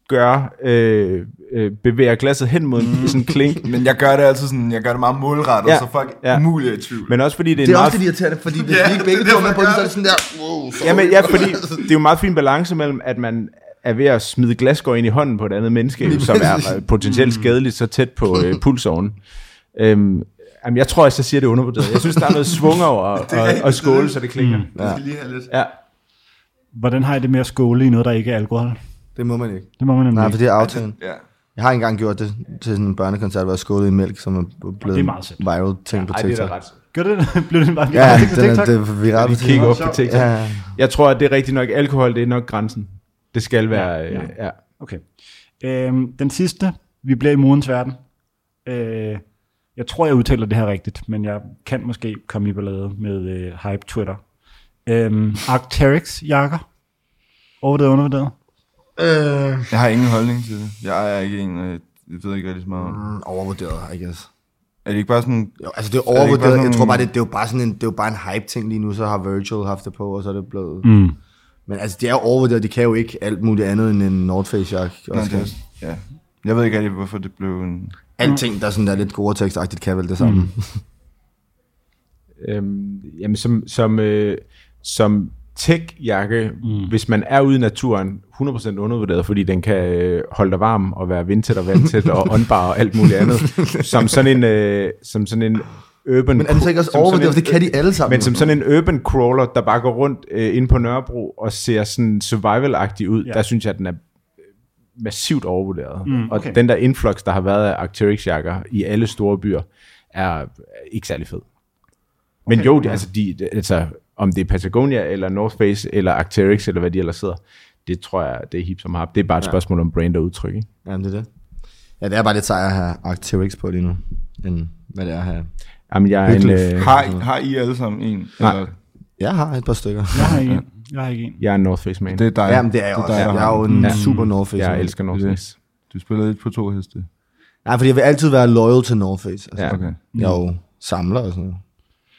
gør, øh, øh, bevæger glasset hen mod en sådan klink, Men jeg gør det altid sådan, jeg gør det meget målrettet, Ja. så folk Ja. ja. umuligt er i tvivl. men også fordi det er, Det en er meget også lidt irriterende, fordi hvis Ja, vi ikke begge det er to er med på det, så er det sådan der, wow, sorry. Jamen, ja, fordi det er jo en meget fin balance mellem, at man er ved at smide glasgård ind i hånden på et andet menneske, som er potentielt skadeligt så tæt på øh, pulsåren. Øhm, jamen, jeg tror, at jeg siger, det er undervurderet. Jeg synes, der er noget svung over at, at, at skåle, så det klinger. Mm. Jeg skal lige have lidt. Ja. hvordan har I det med at skåle i noget, der ikke er alkohol? Det må man ikke. Det må man nemlig Nej, ikke. for det er aftalen. Ja. Jeg har engang gjort det til sådan en børnekoncert, hvor jeg skålede i mælk, som er blevet Det er en viral ting på Ej, det er TikTok. da ret. Gør det? Blev det bare Ja, TikTok? den er, det er viralt Vi på kigger op TikTok. på TikTok. Ja, ja. Jeg tror, at det er rigtigt nok. Alkohol, det er nok grænsen. Det skal være... Ja, Ja, ja. ja. ja. Okay. Øhm, den sidste, vi bliver i morens verden. Øh, jeg tror, jeg udtaler det her rigtigt, men jeg kan måske komme i ballade med øh, hype Twitter. Øhm, Arcteryx jakker. Overvurderet undervurderet? Øh, Jeg har ingen holdning til det. Jeg er ikke en, øh, jeg ved ikke rigtig så meget om. mm, overvurderet, I guess. Er det ikke bare sådan, Jo, altså det er Er det overvurderet. bare Jeg sådan- tror bare, det, det er jo bare sådan en, det er jo bare en hype ting lige nu, så har Virgil haft det på, og så er det blevet... Mm. Men altså, det er jo overvurderet, de kan jo ikke alt muligt andet end en North Face jakke. nej, Også det kan. er, ja. Jeg ved ikke rigtig, hvorfor det blev en... Alting, der er sådan der lidt gore tekstagtigt, kan vel det samme. Mm. Øhm, jamen, som, som, øh, som tech-jakke, mm. hvis man er ude i naturen, 100% undervurderet, fordi den kan øh, holde dig varm og være vindtæt og vandtæt og åndbar og alt muligt andet. Som sådan en, øh, som sådan en urban... Men er det så ikke også som sådan overvurderet, det kan de alle sammen. Men som sådan en urban crawler, der bare går rundt øh, inde på Nørrebro og ser sådan survival-agtig ud, Ja. ja. der synes jeg, at den er øh, massivt overvurderet. Mm, Og okay. den der influx, der har været af Arcteryx-jakker i alle store byer, er ikke særlig fed. Men Okay. jo, det, altså, de, det- altså, om det er Patagonia, eller North Face, eller Arcteryx, eller hvad de ellers hedder, det tror jeg, det er hip som har. Det er bare et Ja. spørgsmål om brand og udtryk, ikke? Jamen, det er det. Ja, det er bare lidt sejere at have Arcteryx på lige nu, end hvad det er at have... Jamen, jeg er en, øh, Har, I- har I alle sammen en? Nej. Eller, Jeg har et par stykker. Jeg har ikke en. Jeg har ikke en. jeg er en North Face man. det er dig. Ja, men det er jeg også. dig, der jeg har er jo en Ja. super North Face. jeg man. elsker North Det er det. Face. Du spiller lidt på to heste. Nej, fordi jeg vil altid være loyal til North Face. Altså, Ja. Okay. Jeg er jo samler og sådan noget.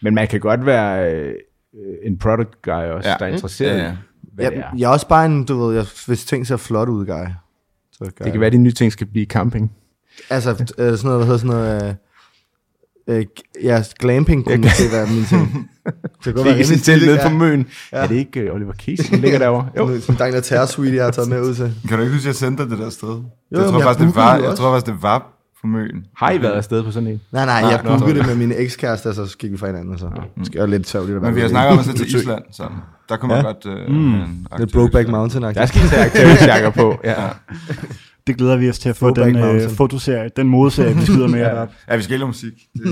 Men man kan godt være øh, en product guy også, Ja. ja. der er interesseret Ja, ja. hvad Jeg, er. jeg er også bare en, du ved, jeg, hvis ting ser flot ud, guy. Så gør Det kan være, at de nye ting skal blive camping. Altså, øh, sådan noget, hvad hedder sådan noget... Øh, øh, ja, glamping kunne måske være min ting. Det kunne Det er rimelig ikke sådan til stiligt, nede på ja. møen. Ja. Er det ikke uh, Oliver Case, der ligger derovre? Jo. En dejlig terror-suite, jeg har taget med ud til. Kan du ikke huske, at jeg sendte dig det der sted? Jo, jeg tror jeg faktisk, det var, jeg tror faktisk, det var på møen. Har I været afsted på sådan en? Nej, nej, jeg bookede det med min ekskæreste, og så gik vi fra hinanden, så skal jeg lidt sørgeligt at være Men vi har snakket om at tage til Island, så der kunne man Ja. godt... Øh, mm. Lidt Brokeback mountain Der skal I tage Arcteryx-jakker på. Ja. Det glæder vi os til at få den øh, fotoserie, den modeserie, vi skyder med jer derop. Ja, vi skal ikke musik.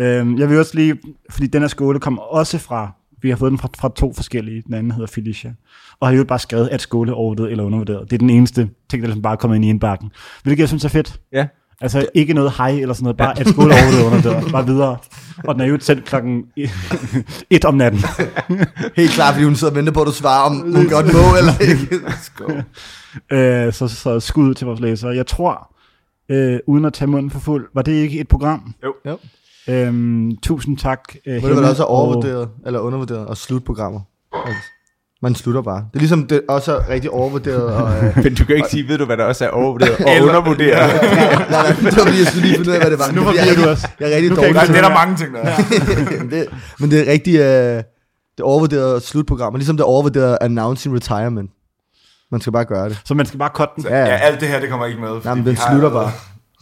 Øhm, jeg vil også lige, fordi den her skåle kommer også fra, vi har fået den fra, fra to forskellige, den anden hedder Felicia, og har jo bare skrevet, at skåle er overvurderet eller undervurderet. Det er den eneste ting, der ligesom bare er kommet ind i indbakken. Hvilket jeg synes er fedt. ja. Altså ikke noget hej eller sådan noget, bare at skåle er overvurderet undervurderet. Bare videre. Og den er jo sendt klokken et om natten. Helt klart, fordi hun sidder og venter på, at du svarer, om hun godt må eller ikke. skål. Øh, så, så skud til vores læsere. Jeg tror, øh, uden at tage munden for fuld, var det ikke et program? Jo. Jo. Øhm, tusind tak. Øh, Må det vel også er overvurderet, eller undervurderet, og slutprogrammer. Altså, man slutter bare. Det er ligesom, det også er rigtig overvurderet. Og, øh, Men du kan ikke sige, ved du, hvad der også er overvurderet og Eller- undervurderet? nej, nej, det var fordi, jeg skulle lige finde ud af, hvad det var. Nu Fordi forvirrer jeg, er du rigtig- os. Jeg er rigtig Nu dårlig Nej, det er der mange ting, der er. men, det, men det er rigtig øh, det overvurderede slutprogram. Ligesom det overvurderede announcing retirement. Man skal bare gøre det. Så man skal bare cutte den. Ja, Ja, ja. alt det her, det kommer ikke med. Nej, men den slutter bare.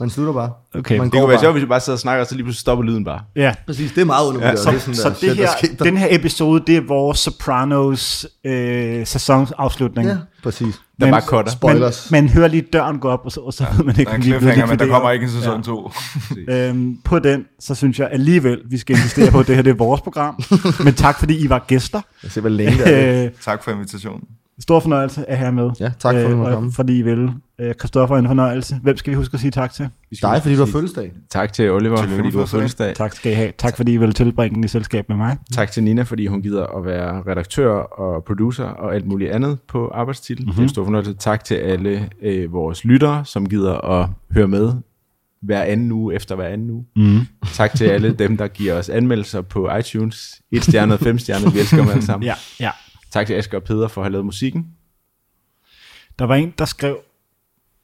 Man slutter bare. Okay. Man Det går kunne være bare. sjovt, hvis vi bare sidder og snakker, og så lige pludselig stopper lyden bare. Ja. Præcis, det er meget undervurderet. Så, det er sådan så der, det shit, der her, der. den her episode, det er vores Sopranos øh, sæsonafslutning. Ja, præcis. Der Men- bare cutter. Spoilers. Man, man hører lige døren gå op, og så, og så ved man ikke, om er blevet cliffhanger, men der kommer ikke en sæson 2. Øhm, på den, så synes jeg alligevel, vi skal insistere på, at det her det er vores program. Men tak, fordi I var gæster. Jeg ser, hvor længe det er. Øh, Tak for invitationen. Stor fornøjelse at have med. Ja, tak for, at du måtte og komme. Fordi I vil. Øh, Christoffer, en fornøjelse. Hvem skal vi huske at sige tak til? Dig, fordi du har fødselsdag. Tak til Oliver, Tillykke fordi du har fødselsdag. Tak skal I have. Tak fordi I vil tilbringe den i selskab med mig. Tak til Nina, fordi hun gider at være redaktør og producer og alt muligt andet på arbejdstitel. Mm-hmm. Det er en stor fornøjelse. Tak til alle øh, vores lyttere, som gider at høre med hver anden uge efter hver anden uge. Mm. Tak til alle dem, der giver os anmeldelser på iTunes. Et stjerne og fem stjerner, vi elsker dem alle sammen. Ja, ja. Tak til Asger og Peder for at have lavet musikken. Der var en, der skrev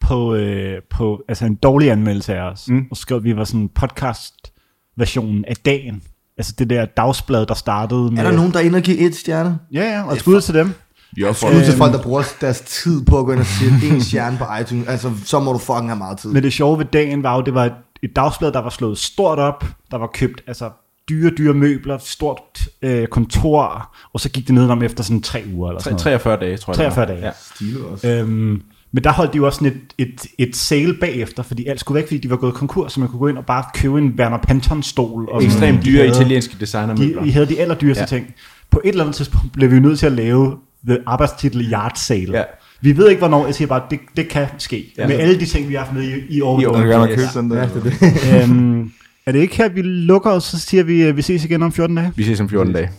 på, øh, på altså en dårlig anmeldelse af os, Mm. og skrev, at vi var sådan podcast-versionen af dagen. Altså det der dagsblad, der startede med... Er der nogen, der er inde og giver et stjerne? Ja, ja, og skud til dem. Vi opfordrer Skud til folk, der bruger deres tid på at gå ind og sige en stjerne på iTunes. Altså, så må du fucking have meget tid. Men det sjove ved dagen var jo, det var et, et dagsblad, der var slået stort op, der var købt altså dyre, dyre møbler, stort øh, kontor, og så gik det nedenom efter sådan tre uger eller sådan Tre- noget. 43 dage, tror jeg. det var. 43 dage. Ja. Stilet også. Øhm, men der holdt de jo også sådan et, et, et sale bagefter, fordi alt skulle væk, fordi de var gået konkurs, så man kunne gå ind og bare købe en Werner Panton-stol. Og Ekstremt de dyre havde- italienske designermøbler. De, I havde de allerdyreste Ja. ting. På et eller andet tidspunkt blev vi nødt til at lave the arbejdstitel Yard Sale. Ja. Vi ved ikke, hvornår. Jeg siger bare, det, det kan ske. Ja. Med alle de ting, vi har haft med i, i år. I år. Yes. købe sådan der. Ja, det det. øhm, er det ikke her, vi lukker os, så siger vi, øh, vi ses igen om 14 dage? Vi ses om 14 dage.